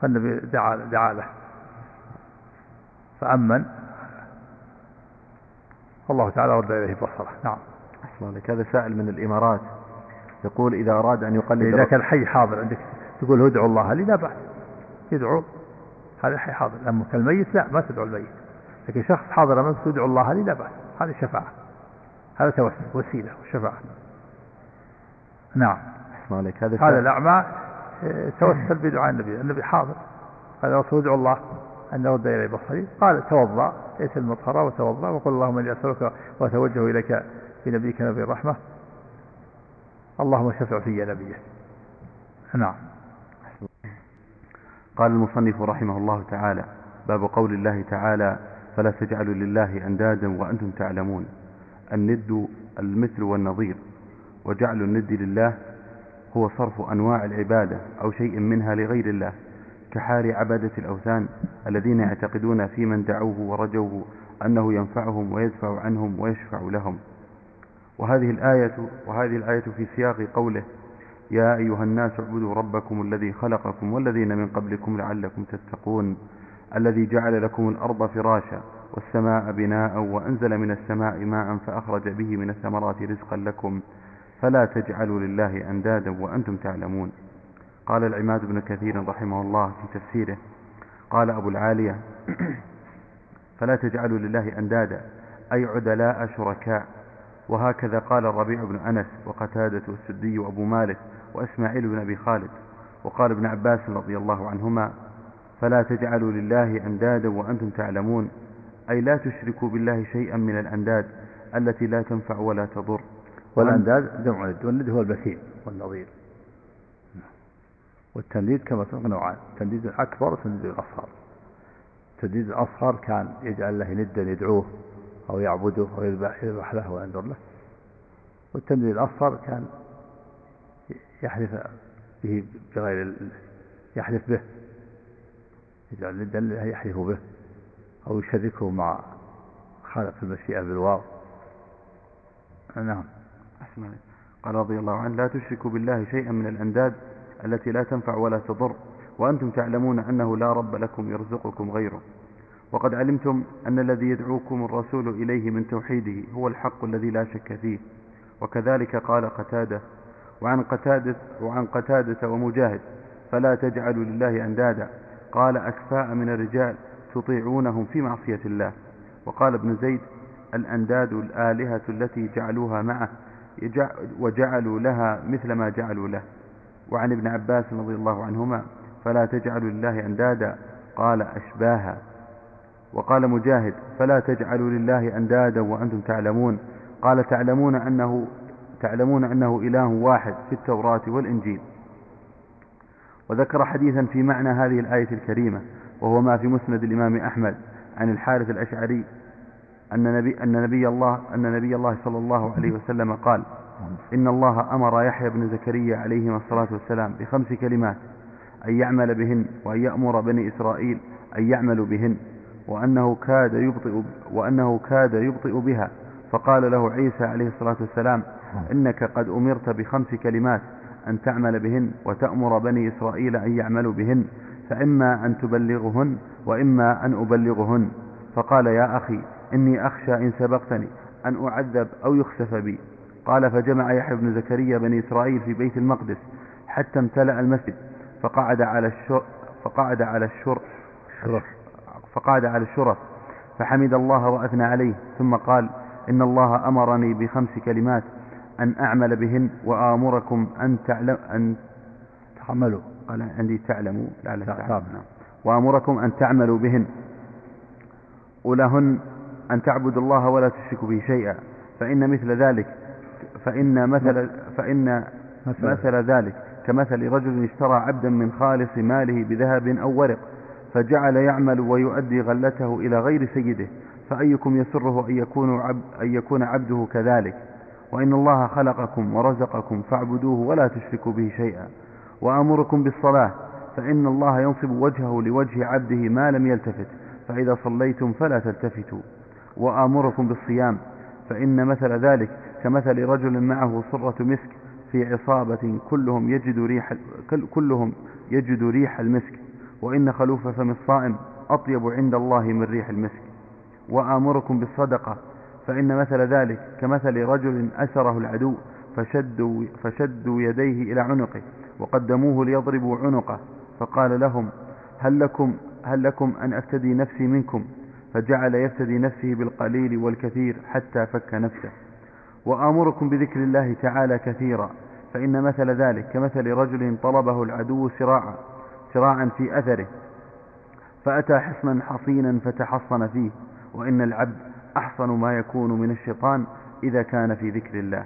فالنبي دعا دعا له. فأمن. والله تعالى رد إليه بصره نعم. أحسن لك هذا سائل من الإمارات. يقول إذا أراد أن يقلد إذا كان الحي حاضر عندك تقول ادعوا الله لي لا بأس يدعو. هذا الحي حاضر. أما كالميت لا ما تدعو الميت. لكن شخص حاضر أمامك تدعو الله لي لا بأس هذه شفاعة. هذا توسل وسيلة وشفاعة. نعم. عليك. هذا هذا الأعمى آه، توسل بدعاء النبي. النبي حاضر. هذا رسول ادعو الله. أن رد إلي بصري قال توضأ ائت المطهرة وتوضأ وقل اللهم إني أسألك وأتوجه إليك بنبيك نبي الرحمة. اللهم شفع في نبيه. نعم. قال المصنف رحمه الله تعالى باب قول الله تعالى فلا تجعلوا لله أندادا وأنتم تعلمون. الند المثل والنظير. وجعل الند لله هو صرف أنواع العبادة أو شيء منها لغير الله. كحال عبدة الأوثان الذين يعتقدون في من دعوه ورجوه أنه ينفعهم ويدفع عنهم ويشفع لهم. وهذه الآية وهذه الآية في سياق قوله يا أيها الناس اعبدوا ربكم الذي خلقكم والذين من قبلكم لعلكم تتقون الذي جعل لكم الأرض فراشا والسماء بناء وأنزل من السماء ماء فأخرج به من الثمرات رزقا لكم فلا تجعلوا لله أندادا وأنتم تعلمون. قال العماد بن كثير رحمه الله في تفسيره قال أبو العالية فلا تجعلوا لله أندادا أي عدلاء شركاء. وهكذا قال الربيع بن أنس وقتادة والسدي وأبو مالك وإسماعيل بن أبي خالد. وقال ابن عباس رضي الله عنهما فلا تجعلوا لله أندادا وأنتم تعلمون أي لا تشركوا بالله شيئا من الأنداد التي لا تنفع ولا تضر. والأنداد جمع ند والند هو البثيل والنظير. والتنديد كما سبق نوعان. التنديد الأكبر والتنديد الأصغر. التنديد الأصغر كان يجعل له ندا يدعوه أو يعبده أو يذبح يذبح له وينذر له. والتنديد الأصغر كان يحلف به بغير يحلف به. يجعل ندا يحلف به أو يشركه مع خالق المشيئة بالواو. نعم. أحسن قال رضي الله عنه لا تشركوا بالله شيئا من الأنداد التي لا تنفع ولا تضر وأنتم تعلمون أنه لا رب لكم يرزقكم غيره. وقد علمتم أن الذي يدعوكم الرسول إليه من توحيده هو الحق الذي لا شك فيه. وكذلك قال قتادة وعن قتادة, وعن قتادة ومجاهد فلا تجعلوا لله أندادا. قال أكفاء من الرجال تطيعونهم في معصية الله. وقال ابن زيد الأنداد الآلهة التي جعلوها معه وجعلوا لها مثل ما جعلوا له. وعن ابن عباس رضي الله عنهما فلا تجعلوا لله أندادا. قال أشباها. وقال مجاهد فلا تجعلوا لله أندادا وأنتم تعلمون. قال تعلمون أنه تعلمون أنه إله واحد في التوراة والإنجيل. وذكر حديثا في معنى هذه الآية الكريمة وهو ما في مسند الإمام أحمد عن الحارث الأشعري أن نبي, أن نبي الله أن نبي الله صلى الله عليه وسلم قال إن الله أمر يحيى بن زكريا عليهما الصلاة والسلام بخمس كلمات أن يعمل بهن وأن يأمر بني إسرائيل أن يعملوا بهن وأنه كاد يبطئ وأنه كاد يبطئ بها. فقال له عيسى عليه الصلاة والسلام إنك قد أمرت بخمس كلمات أن تعمل بهن وتأمر بني إسرائيل أن يعملوا بهن فإما أن تبلغهن وإما أن أبلغهن. فقال يا أخي إني أخشى إن سبقتني أن أعذب أو يخسف بي. قال فجمع يحيى بن زكريا بني إسرائيل في بيت المقدس حتى امتلأ المسجد فقعد على الشر فقعد على الشر فقعد على الشرف فحمد الله وأثنى عليه ثم قال إن الله أمرني بخمس كلمات أن أعمل بهن وآمركم أن تعلم أن تعملوا قال عندي تعلموا لعل تعلم. وآمركم أن تعملوا بهن. ولهن أن تعبدوا الله ولا تشركوا به شيئا فإن مثل ذلك فإن مثل فإن مثل. ذلك. كمثل رجل اشترى عبدا من خالص ماله بذهب أو ورق فجعل يعمل ويؤدي غلته إلى غير سيده فأيكم يسره أن يكون, عبد أن يكون عبده كذلك؟ وإن الله خلقكم ورزقكم فاعبدوه ولا تشركوا به شيئا. وأمركم بالصلاة فإن الله ينصب وجهه لوجه عبده ما لم يلتفت فإذا صليتم فلا تلتفتوا. وآمركم بالصيام فإن مثل ذلك. كمثل رجل معه صرة مسك في عصابة كلهم يجد ريح كلهم يجد ريح المسك وإن خلوف فم الصائم أطيب عند الله من ريح المسك. وآمركم بالصدقة فإن مثل ذلك كمثل رجل أسره العدو فشدوا, فشدوا يديه إلى عنقه وقدموه ليضربوا عنقه فقال لهم هل لكم, هل لكم أن أفتدي نفسي منكم؟ فجعل يفتدي نفسه بالقليل والكثير حتى فك نفسه. وآمركم بذكر الله تعالى كثيرا فإن مثل ذلك كمثل رجل طلبه العدو سراعا سراعا في أثره فأتى حصنا حصينا فتحصن فيه وإن العبد أحصن ما يكون من الشيطان إذا كان في ذكر الله.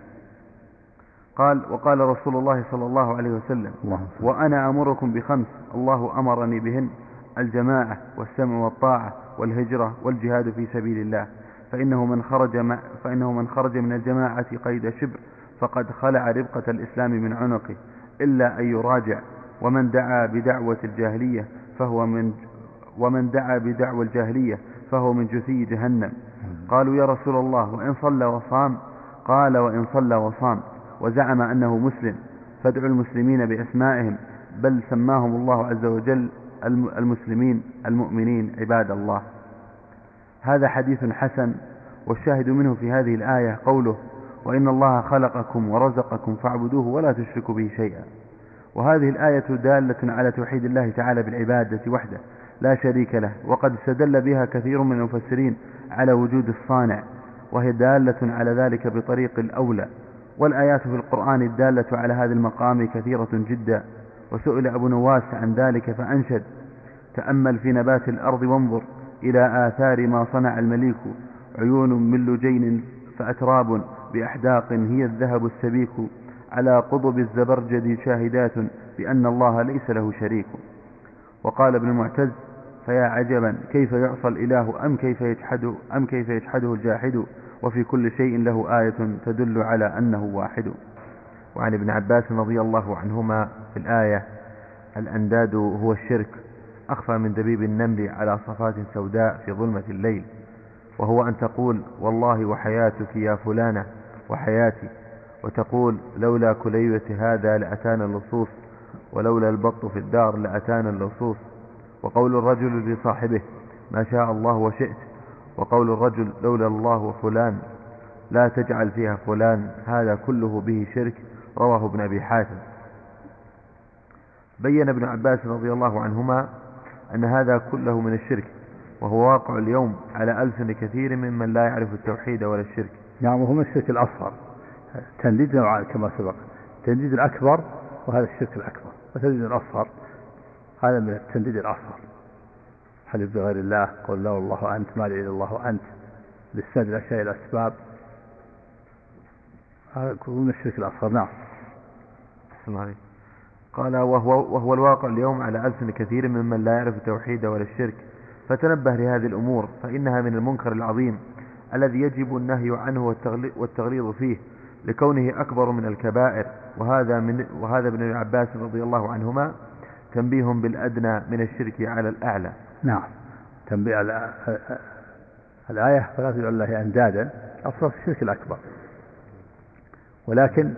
قال وقال رسول الله صلى الله عليه وسلم وأنا أمركم بخمس الله أمرني بهن الجماعة والسمع والطاعة والهجرة والجهاد في سبيل الله. فإنه من خرج مع فإنه من خرج من الجماعة قيد شبر فقد خلع ربقة الإسلام من عنقه إلا أن يراجع. ومن دعا بدعوة الجاهلية فهو من ومن دعا بدعوى الجاهلية فهو من جثي جهنم. قالوا يا رسول الله وإن صلى وصام؟ قال وإن صلى وصام. وزعم أنه مسلم. فادعوا المسلمين بأسمائهم. بل سماهم الله عز وجل المسلمين المؤمنين عباد الله. هذا حديث حسن والشاهد منه في هذه الآية قوله وإن الله خلقكم ورزقكم فاعبدوه ولا تشركوا به شيئا. وهذه الآية دالة على توحيد الله تعالى بالعبادة وحده لا شريك له وقد استدل بها كثير من المفسرين على وجود الصانع وهي دالة على ذلك بطريق الأولى. والآيات في القرآن الدالة على هذا المقام كثيرة جدا وسئل أبو نواس عن ذلك فأنشد تأمل في نبات الأرض وانظر إلى آثار ما صنع المليك عيون من لجين فأتراب بأحداق هي الذهب السبيك على قضب الزبرجد شاهدات بأن الله ليس له شريك. وقال ابن المعتز فيا عجبا كيف يعصى الإله؟ أم كيف يجحده أم كيف يجحده الجاحد؟ وفي كل شيء له آية تدل على أنه واحد. وعن ابن عباس رضي الله عنهما في الآية الأنداد هو الشرك. أخفى من دبيب النمل على صفات سوداء في ظلمة الليل وهو أن تقول والله وحياتك يا فلانة وحياتي. وتقول لولا كليبة هذا لأتانا اللصوص ولولا البط في الدار لأتانا اللصوص. وقول الرجل لصاحبه ما شاء الله وشئت. وقول الرجل لولا الله وفلان لا تجعل فيها فلان هذا كله به شرك رواه ابن أبي حاتم. بين ابن عباس رضي الله عنهما أن هذا كله من الشرك وهو واقع اليوم على ألسن كثير ممن لا يعرف التوحيد ولا الشرك. نعم وهو من الشرك الأصغر. تنديد نوعان كما سبق. التنديد الأكبر وهذا الشرك الأكبر. والتنديد الأصغر هذا من التنديد الأصغر. حلف بغير الله؟ قل لا والله أنت ما إلا الله أنت. للسند الأشياء الأسباب. هذا من الشرك الأصغر. نعم. عليك قال وهو, وهو الواقع اليوم على ألسن كثير ممن لا يعرف التوحيد ولا الشرك. فتنبه لهذه الأمور فإنها من المنكر العظيم الذي يجب النهي عنه والتغليظ فيه لكونه أكبر من الكبائر. وهذا من وهذا ابن عباس رضي الله عنهما تنبيه بالأدنى من الشرك على الأعلى. نعم. تنبيه الآية فلا تجعل الله أندادا. أصلا الشرك الأكبر. ولكن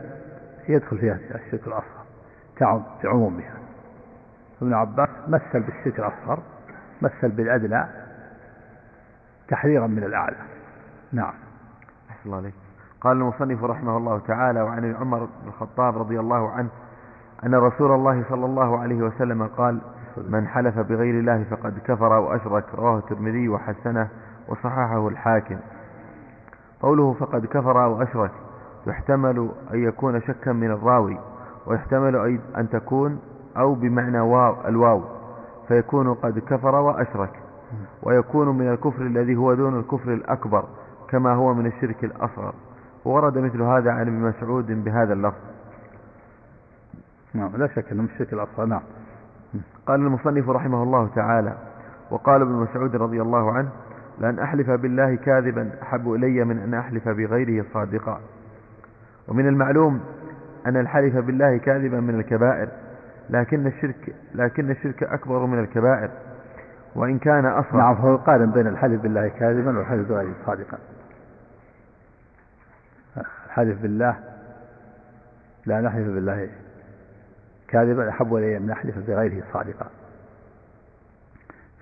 يدخل فيها الشرك الأصغر. بعمومها ابن عباس مثل بالشرك الأصغر مثل بالأدنى تحذيرا من الأعلى. نعم. أحسن الله عليك. قال المصنف رحمه الله تعالى وعن عمر بن الخطاب رضي الله عنه أن رسول الله صلى الله عليه وسلم قال من حلف بغير الله فقد كفر وأشرك. رواه الترمذي وحسنه وصححه الحاكم. قوله فقد كفر وأشرك يحتمل أن يكون شكا من الراوي. ويحتمل أن تكون أو بمعنى واو الواو فيكون قد كفر وأشرك ويكون من الكفر الذي هو دون الكفر الأكبر كما هو من الشرك الأصغر. ورد مثل هذا عن ابن مسعود بهذا اللفظ. نعم لا شك أنه من الشرك الأصغر نعم. قال المصنف رحمه الله تعالى وقال ابن مسعود رضي الله عنه لأن أحلف بالله كاذبا أحب إلي من أن أحلف بغيره صادقا. ومن المعلوم أن الحلف بالله كاذبا من الكبائر لكن الشرك لكن الشرك أكبر من الكبائر. وإن كان أصغر. نعم فهو قارن بين الحلف بالله كاذبا والحلف بغيره صادقا. الحلف بالله لا نحلف بالله كاذبا أحب إلي أن نحلف بغيره صادقا.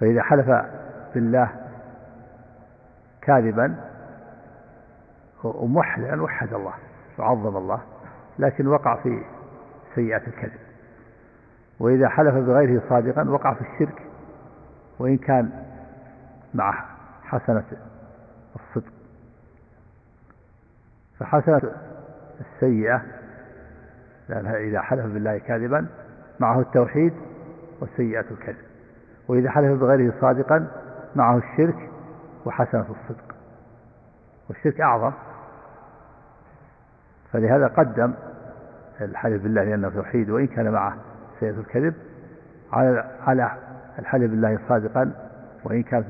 فإذا حلف بالله كاذبا ومحللا وحد الله وعظم الله. لكن وقع في سيئات الكذب. وإذا حلف بغيره صادقا وقع في الشرك وإن كان مع حسنة الصدق. فحسنة السيئة لأنها إذا حلف بالله كاذبا معه التوحيد وسيئة الكذب. وإذا حلف بغيره صادقا معه الشرك وحسنة الصدق. والشرك أعظم. فلهذا قدم الحلف بالله لأنه توحيد وإن كان معه سيئة الكذب على على الحلف بالله صادقا وإن كان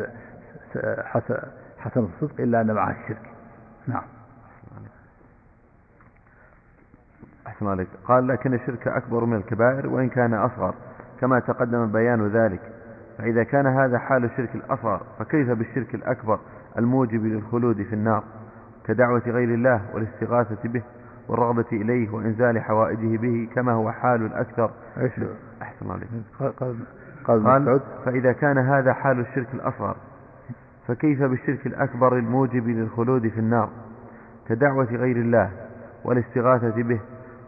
حسن الصدق إلا أن معه الشرك نعم. أحسن عليك. قال لكن الشرك أكبر من الكبائر وإن كان أصغر. كما تقدم بيان ذلك. فإذا كان هذا حال الشرك الأصغر فكيف بالشرك الأكبر الموجب للخلود في النار؟ كدعوة غير الله والاستغاثة به. والرغبة إليه وإنزال حوائجه به كما هو حال الأكثر. أحسن عليك. قال, قال, قال فإذا كان هذا حال الشرك الأصغر فكيف بالشرك الأكبر الموجب للخلود في النار؟ كدعوة غير الله والاستغاثة به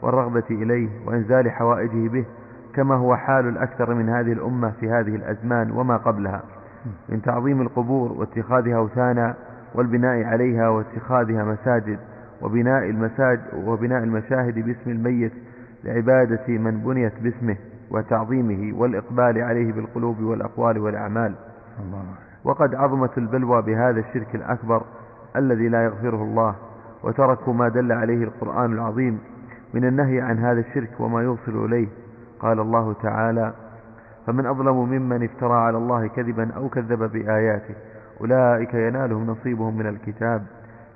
والرغبة إليه وإنزال حوائجه به كما هو حال الأكثر من هذه الأمة في هذه الأزمان وما قبلها من تعظيم القبور واتخاذها أوثانا والبناء عليها واتخاذها مساجد. وبناء المساجد وبناء المشاهد باسم الميت لعبادة من بنيت باسمه وتعظيمه والإقبال عليه بالقلوب والأقوال والأعمال. وقد عظمت البلوى بهذا الشرك الأكبر الذي لا يغفره الله وتركوا ما دل عليه القرآن العظيم من النهي عن هذا الشرك وما يوصل إليه. قال الله تعالى فمن أظلم ممن افترى على الله كذبا أو كذب بآياته أولئك ينالهم نصيبهم من الكتاب.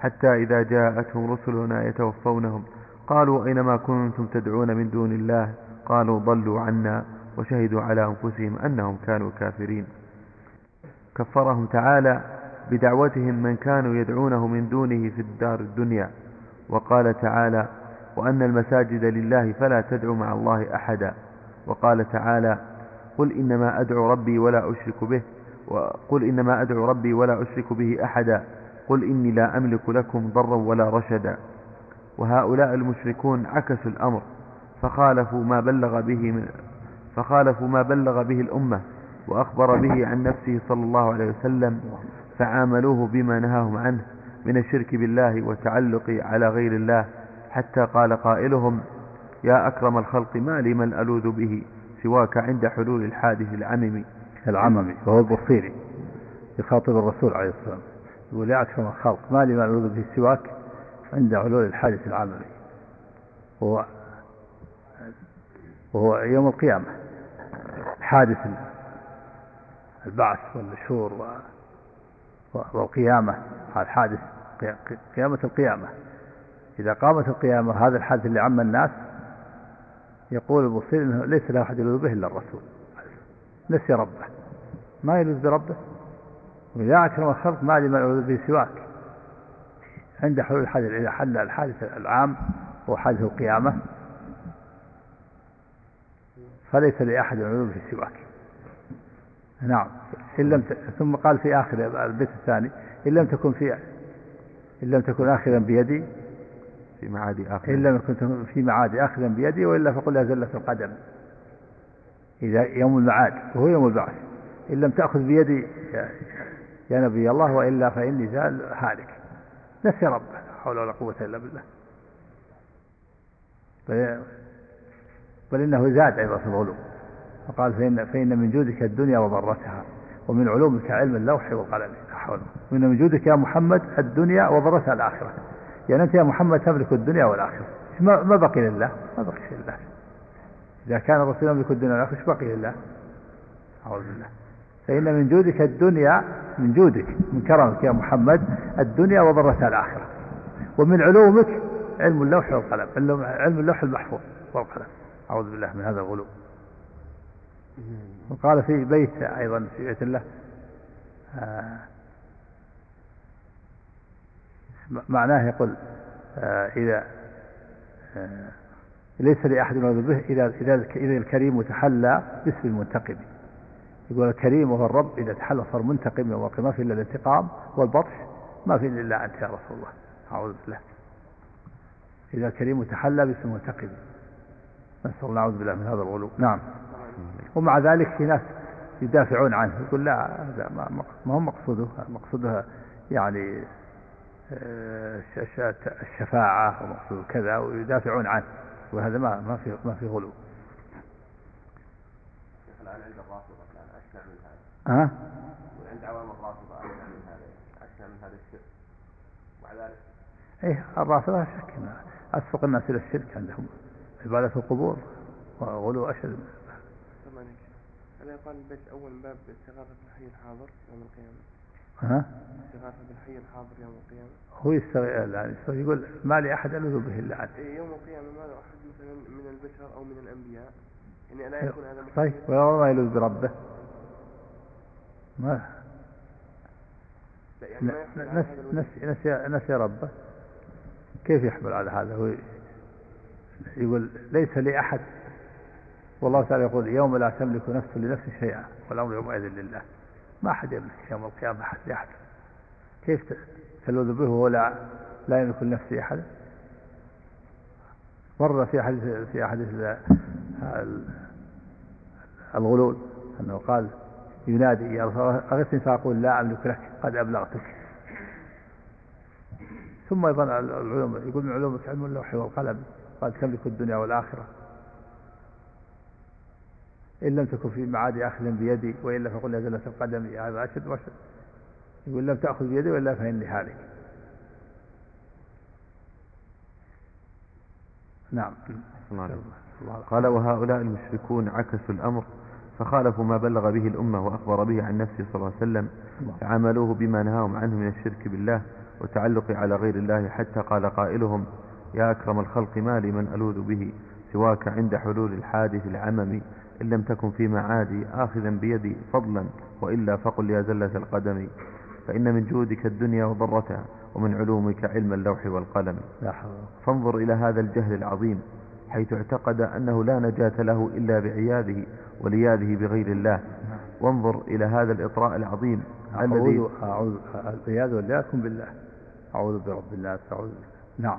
حتى إذا جاءتهم رسلنا يتوفونهم. قالوا أينما كنتم تدعون من دون الله؟ قالوا ضلوا عنا وشهدوا على أنفسهم أنهم كانوا كافرين. كفرهم تعالى بدعوتهم من كانوا يدعونه من دونه في الدار الدنيا. وقال تعالى وأن المساجد لله فلا تدعوا مع الله أحدا. وقال تعالى قل إنما أدعو ربي ولا أشرك به وقل إنما أدعو ربي ولا أشرك به أحدا. قل إني لا أملك لكم ضرا ولا رشدا. وهؤلاء المشركون عكسوا الأمر فخالفوا ما بلغ به من فخالفوا ما بلغ به الأمة وأخبر به عن نفسه صلى الله عليه وسلم فعاملوه بما نهاهم عنه من الشرك بالله والتعلق على غير الله حتى قال قائلهم يا أكرم الخلق ما لي من ألوذ به سواك عند حلول الحادث العممي. العممي وهو البصيري يخاطب الرسول عليه والسلام. يقول يا أكرم الخلق. ما لي من ألوذ به سواك عند حلول الحادث العممي هو وهو يوم القيامة. حادث البعث والنشور والقيامة. هذا حادث قيامة القيامة. إذا قامت القيامة هذا الحادث اللي عم الناس يقول البصير إنه ليس له أحد يلوذ به إلا الرسول. نسي ربه. ما يلوذ بربه. واذا اكرم الخلق ما لمن يلوذ به سواك. عند حلول الحادث إذا حل الحادث العام هو حادث القيامة فليس لأحد يلوذ به سواك. نعم. إن لم ت... ثم قال في آخر البيت الثاني إن لم تكن في إن لم تكن آخذا بيدي في معاد آخر. إن لم تكن في معاد آخذا بيدي وإلا فقل لا زلة القدم. إذا يوم المعاد وهو يوم البعث. إن لم تأخذ بيدي يا, نبي الله وإلا فإني زال هالك نسي ربه حول ولا قوة إلا بالله. بل, بل إنه زاد في الغلو فقال فإن, فإن من جودك الدنيا وضرتها ومن علومك علم اللوح والقلم. لا حول. ومن من جودك يا محمد الدنيا وضرتها الآخرة. يعني أنت يا محمد تملك الدنيا والآخرة. ما بقي لله؟ ما بقي لله. إذا كان الرسول يملك الدنيا والآخرة إيش بقي لله؟ أعوذ بالله. فإن من جودك الدنيا من جودك من كرمك يا محمد الدنيا وضرتها الآخرة. ومن علومك علم اللوح والقلم علم اللوح المحفوظ والقلم. أعوذ بالله من هذا الغلو. وقال في بيت أيضا في بيت الله آه معناه يقول آه إذا آه ليس لأحد يراد به إذا إذا الكريم تحلى باسم المنتقم. يقول الكريم وهو الرب إذا تحلى صار منتقم يوم ما في إلا الانتقام والبطش ما في إلا أنت يا رسول الله. أعوذ بالله. إذا الكريم تحلى باسم المنتقم نسأل الله نعوذ بالله من هذا الغلو. نعم. ومع ذلك في ناس يدافعون عنه يقول لا هذا ما هو مقصوده مقصودها يعني آه، الشفاعة ومقصود كذا ويدافعون عنه. وهذا ما ما في ما في غلو. الآن عند الرافضة كان أشنع من هذا. ها؟ وعند عوام الرافضة أشنع من هذا أشنع من هذا الشرك. ومع ذلك. إيه الرافضة شك أسبق الناس إلى الشرك عندهم عبادة القبور وغلو أشد. ألا يقال البيت أول باب استغاثة بالحي الحاضر يوم القيامة. ها؟ استغاثة بالحي الحاضر يوم القيامة. هو يستغيث يعني يقول ما لي أحد ألوذ به إلا أنت إيه، يوم القيامة ما له أحد مثلا من البشر أو من الأنبياء. يعني ألا يكون هذا طيب. وما يلوذ بربه. ما يعني نسي, نسي, نسي ربه. كيف يحمل على هذا؟ هو يقول ليس لي أحد والله تعالى يقول يوم لا تملك نفس لنفس شيئا والأمر يومئذ لله. ما أحد يملك يوم القيامة أحد لأحد. كيف تلوذ به وهو لا لا يملك لنفسه أحد مر في حديث في حديث الغلول أنه قال ينادي يا رسول الله أغثني فأقول لا أملك لك قد أبلغتك. ثم أيضا العلوم يقول من علومك علم اللوح والقلم قد تملك الدنيا والآخرة. إن لم تكن في معاد أخذ بيدي وإلا فقل زلة القدم هذا أشد وأشد يقول لم تأخذ بيدي وإلا فإني هالك. نعم. قال وهؤلاء المشركون عكسوا الأمر فخالفوا ما بلغ به الأمة وأخبر به عن نفسه صلى الله عليه وسلم فعملوه بما نهاهم عنه من الشرك بالله وتعلق على غير الله حتى قال قائلهم يا أكرم الخلق ما لي من ألوذ به سواك عند حلول الحادث العمم إن لم تكن في معادي آخذا بيدي فضلا وإلا فقل يا زلة القدم فإن من جودك الدنيا وضرتها ومن علومك علم اللوح والقلم. فانظر إلى هذا الجهل العظيم حيث اعتقد أنه لا نجاة له إلا بعياذه ولياذه بغير الله. وانظر إلى هذا الإطراء العظيم الذي أعوذ العياذ والعياذ بالله. أعوذ برب الناس أعوذ نعم.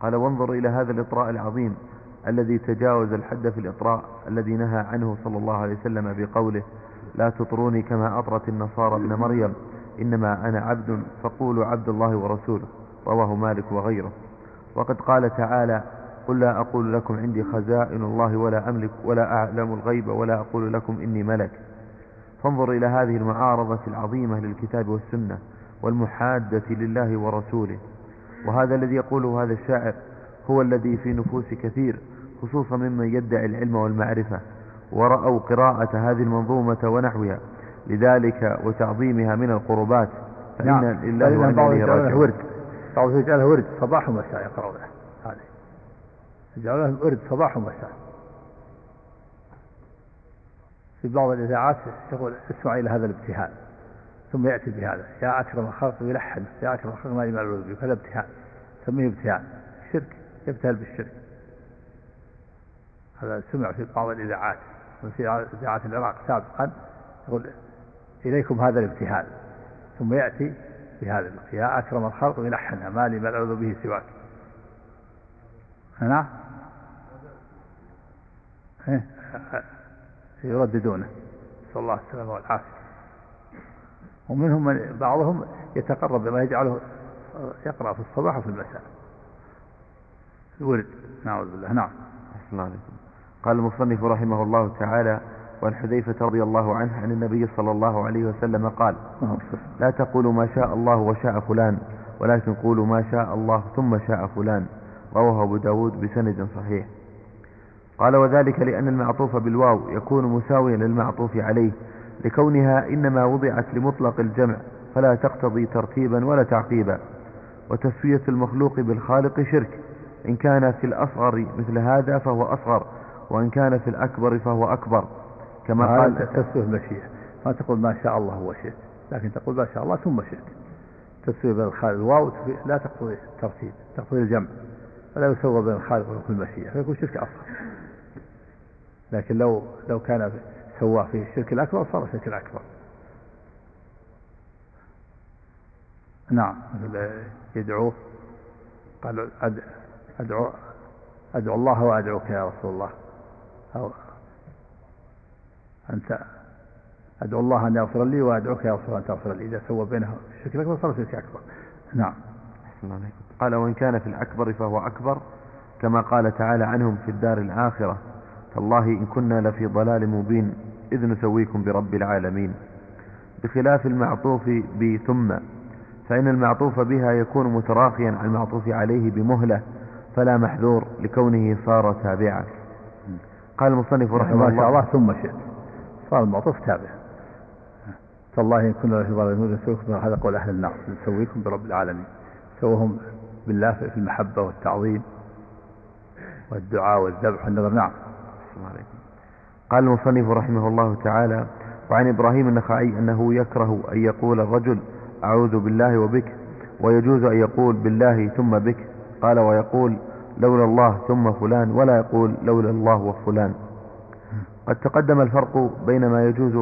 قال وانظر إلى هذا الإطراء العظيم الذي تجاوز الحد في الإطراء الذي نهى عنه صلى الله عليه وسلم بقوله لا تطروني كما أطرت النصارى ابن مريم إنما أنا عبد فقولوا عبد الله ورسوله. رواه مالك وغيره. وقد قال تعالى قل لا أقول لكم عندي خزائن الله ولا أملك ولا أعلم الغيب ولا أقول لكم إني ملك. فانظر إلى هذه المعارضة العظيمة للكتاب والسنة والمحادة لله ورسوله. وهذا الذي يقوله هذا الشاعر هو الذي في نفوس كثير خصوصا ممن يدعي العلم والمعرفة ورأوا قراءة هذه المنظومة ونحوها. لذلك وتعظيمها من القربات فإن نعم. لله وإنا إليه راجعون. بعض يجعله ورد صباح ومساء يقرأونه. هذه يجعله ورد صباح ومساء في بعض الإذاعات يقول اسمع إلى هذا الابتهال ثم يأتي بهذا. يا أكرم الخلق يلحن يا أكرم الخلق ما يمال الوجود. هذا ابتهال سميه ابتهال. شرك يبتهل بالشرك. هذا سمع في بعض الإذاعات وفي إذاعات العراق سابقا يقول إليكم هذا الابتهال. ثم يأتي بهذا. يا أكرم الخلق يلحنها ما لي بل به سواك. نعم. يرددونه. نسأل الله السلامة والعافية. ومنهم من بعضهم يتقرب بما يجعله يقرأ في الصباح وفي المساء. الورد. نعوذ بالله. نعم. قال المصنف رحمه الله تعالى وعن حذيفة رضي الله عنه عن النبي صلى الله عليه وسلم قال لا تقولوا ما شاء الله وشاء فلان ولكن قولوا ما شاء الله ثم شاء فلان. رواه أبو داود بسند صحيح. قال وذلك لأن المعطوف بالواو يكون مساويا للمعطوف عليه لكونها إنما وضعت لمطلق الجمع فلا تقتضي ترتيبا ولا تعقيبا. وتسوية المخلوق بالخالق شرك إن كان في الأصغر مثل هذا فهو أصغر وإن كان في الأكبر فهو أكبر. كما قال تسوية المشيئة ما تقول ما شاء الله وشئت لكن تقول ما شاء الله ثم شئت تسوية بين الخالق الواو لا تقتضي الترتيب تقتضي الجمع. فلا يسوى بين الخالق والمشيئة فيكون شرك أصغر. لكن لو لو كان سواه في الشرك الأكبر صار الشرك الأكبر. نعم يدعوه. قال أدعو أدعو الله وأدعوك يا رسول الله. أو أنت أدعو الله أن يغفر لي وأدعوك يا رسول الله أن تغفر لي. إذا سوى بينه الشرك الأكبر صار الشرك أكبر. نعم. قال وإن كان في الأكبر فهو أكبر كما قال تعالى عنهم في الدار الآخرة. تالله إن كنا لفي ضلال مبين إذ نسويكم برب العالمين. بخلاف المعطوف بثم فإن المعطوف بها يكون متراخيا عن المعطوف عليه بمهلة فلا محذور لكونه صار تابعا. قال المصنف رحمه الله الله ثم شئت. صار المعطوف تابع. تالله إن كنا لفي ضلال مبين نسويكم هذا قول أهل النار نسويكم برب العالمين. سوهم بالله في المحبة والتعظيم والدعاء والذبح والنظر نعم. قال المصنف رحمه الله تعالى وعن إبراهيم النخعي أنه يكره أن يقول الرجل أعوذ بالله وبك ويجوز أن يقول بالله ثم بك قال ويقول لولا الله ثم فلان ولا يقول لولا الله وفلان قد تقدم الفرق بين ما يجوز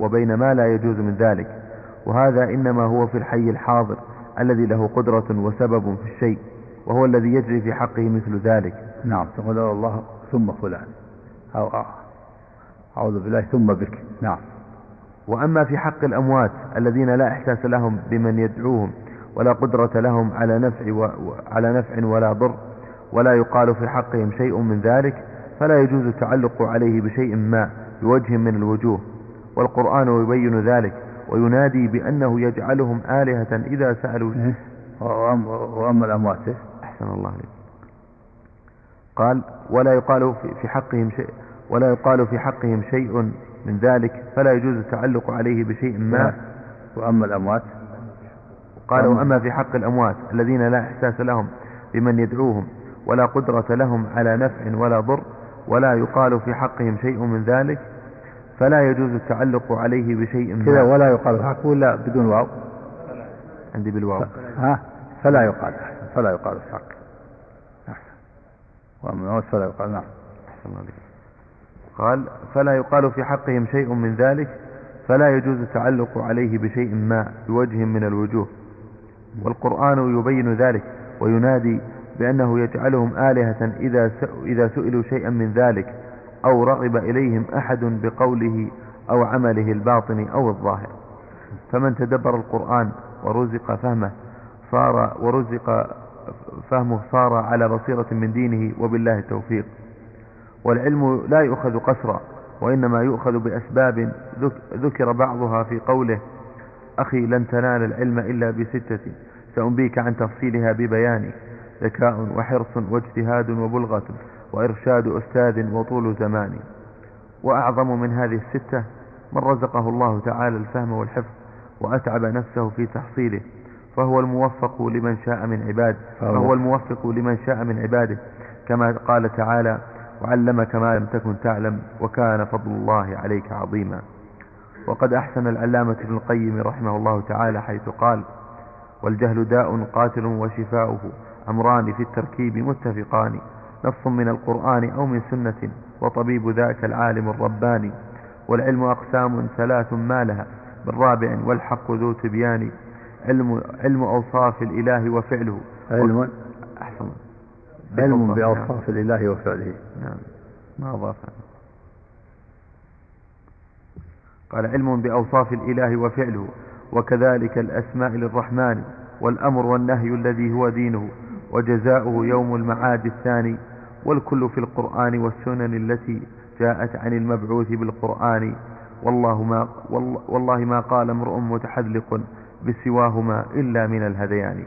وبين ما لا يجوز من ذلك وهذا إنما هو في الحي الحاضر الذي له قدرة وسبب في الشيء وهو الذي يجري في حقه مثل ذلك. نعم تقول الله ثم فلان. أو أعوذ بالله ثم بك نعم وأما في حق الأموات الذين لا إحساس لهم بمن يدعوهم ولا قدرة لهم على نفع, و... على نفع ولا ضر ولا يقال في حقهم شيء من ذلك فلا يجوز التعلق عليه بشيء ما بوجه من الوجوه والقرآن يبين ذلك وينادي بأنه يجعلهم آلهة إذا سألوا؟ وأما الأموات؟ أحسن الله عليك قال ولا يقال في حقهم شيء ولا يقال في حقهم شيء من ذلك فلا يجوز التعلق عليه بشيء ما. وأما الأموات؟ قال وأما في حق الأموات الذين لا إحساس لهم بمن يدعوهم ولا قدرة لهم على نفع ولا ضر ولا يقال في حقهم شيء من ذلك فلا يجوز التعلق عليه بشيء ما. كذا ولا يقال حقه ولا بدون واو؟ عندي بالواو. ها؟ فلا يقال فلا يقال في وأما فلا يقال نعم. قال فلا يقال في حقهم شيء من ذلك فلا يجوز التعلق عليه بشيء ما بوجه من الوجوه. والقرآن يبين ذلك وينادي بأنه يجعلهم آلهة إذا إذا سئلوا شيئا من ذلك أو رغب إليهم أحد بقوله أو عمله الباطن أو الظاهر. فمن تدبر القرآن ورزق فهمه صار ورزق فهمه صار على بصيرة من دينه وبالله التوفيق. والعلم لا يؤخذ قسرا وإنما يؤخذ بأسباب ذكر بعضها في قوله أخي لن تنال العلم إلا بستة سأنبيك عن تفصيلها ببيان ذكاء وحرص واجتهاد وبلغة وإرشاد أستاذ وطول زمان. وأعظم من هذه الستة من رزقه الله تعالى الفهم والحفظ وأتعب نفسه في تحصيله. فهو الموفق لمن شاء من عباده فهو الموفق لمن شاء من عباده كما قال تعالى وعلمك ما لم تكن تعلم وكان فضل الله عليك عظيما. وقد أحسن العلامة ابن القيم رحمه الله تعالى حيث قال والجهل داء قاتل وشفاؤه أمران في التركيب متفقان نص من القرآن أو من سنة وطبيب ذاك العالم الرباني والعلم أقسام ثلاث ما لها بالرابع والحق ذو تبيان علم, علم أوصاف الإله وفعله. علم؟ أحسن. علم بأوصاف الإله وفعله. نعم. ما أضاف. قال علم بأوصاف الإله وفعله وكذلك الأسماء للرحمن والأمر والنهي الذي هو دينه وجزاؤه يوم المعاد الثاني والكل في القرآن والسنن التي جاءت عن المبعوث بالقرآن. والله ما, والله ما قال امرؤ متحذلق بسواهما إلا من الهذيان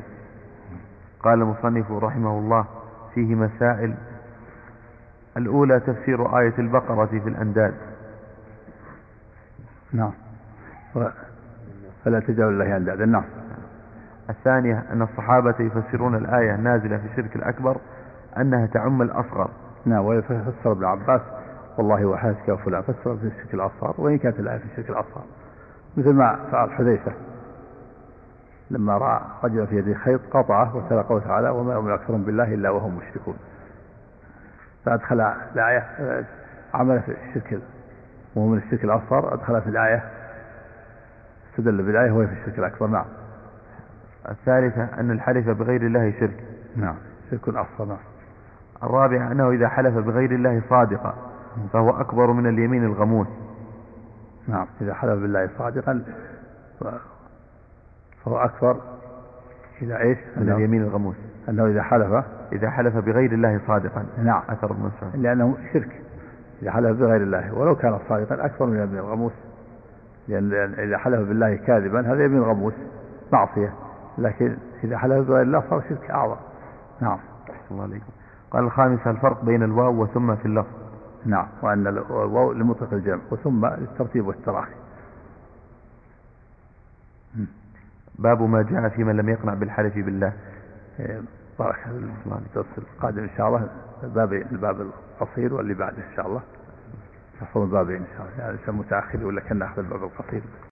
قال المصنف رحمه الله فيه مسائل. الأولى تفسير آية البقرة في الأنداد. نعم. فلا تجعلوا الله أندادا. نعم. الثانية أن الصحابة يفسرون الآية النازلة في الشرك الأكبر أنها تعم الأصغر. نعم. ويفسر ابن عباس والله وحاسك وفلان فسر في الشرك الأصغر وإن كانت الآية في الشرك الأصغر. مثل ما فعل حذيفة. لما رأى رجلا في يده خيط قطعه وتلا قوله تعالى وما يؤمن أكثرهم بالله إلا وهم مشركون. فأدخل الآية عمل في الشرك وهو من الشرك الأصغر أدخل في الآية استدل بالآية وهي في الشرك الأكبر نعم. الثالثة أن الحلف بغير الله شرك. نعم شرك أصغر نعم. الرابعة أنه إذا حلف بغير الله صادقا فهو أكبر من اليمين الغموس. نعم إذا حلف بالله صادقا فهو أكبر إذا إيش؟ من اليمين الغموس. أنه إذا حلف إذا حلف بغير الله صادقا. نعم. أثر ابن مسعود لأنه شرك. إذا حلف بغير الله. ولو كان صادقا أكبر من اليمين الغموس. لأن إذا حلف بالله كاذبا هذا يمين غموس معصية. لكن إذا حلف بغير الله صار شرك أعظم. نعم. الله عليكم. قال الخامس الفرق بين الواو وثم في اللفظ. نعم. وأن الواو لمطلق الجمع. وثم للترتيب والتراخي. باب ما جاء في من لم يقنع بالحلف بالله. بارك الله الدرس القادم إن شاء الله. الباب الباب القصير واللي بعده إن شاء الله. يحصل البابين إن شاء الله. يعني متأخر ولا كنا نأخذ الباب القصير.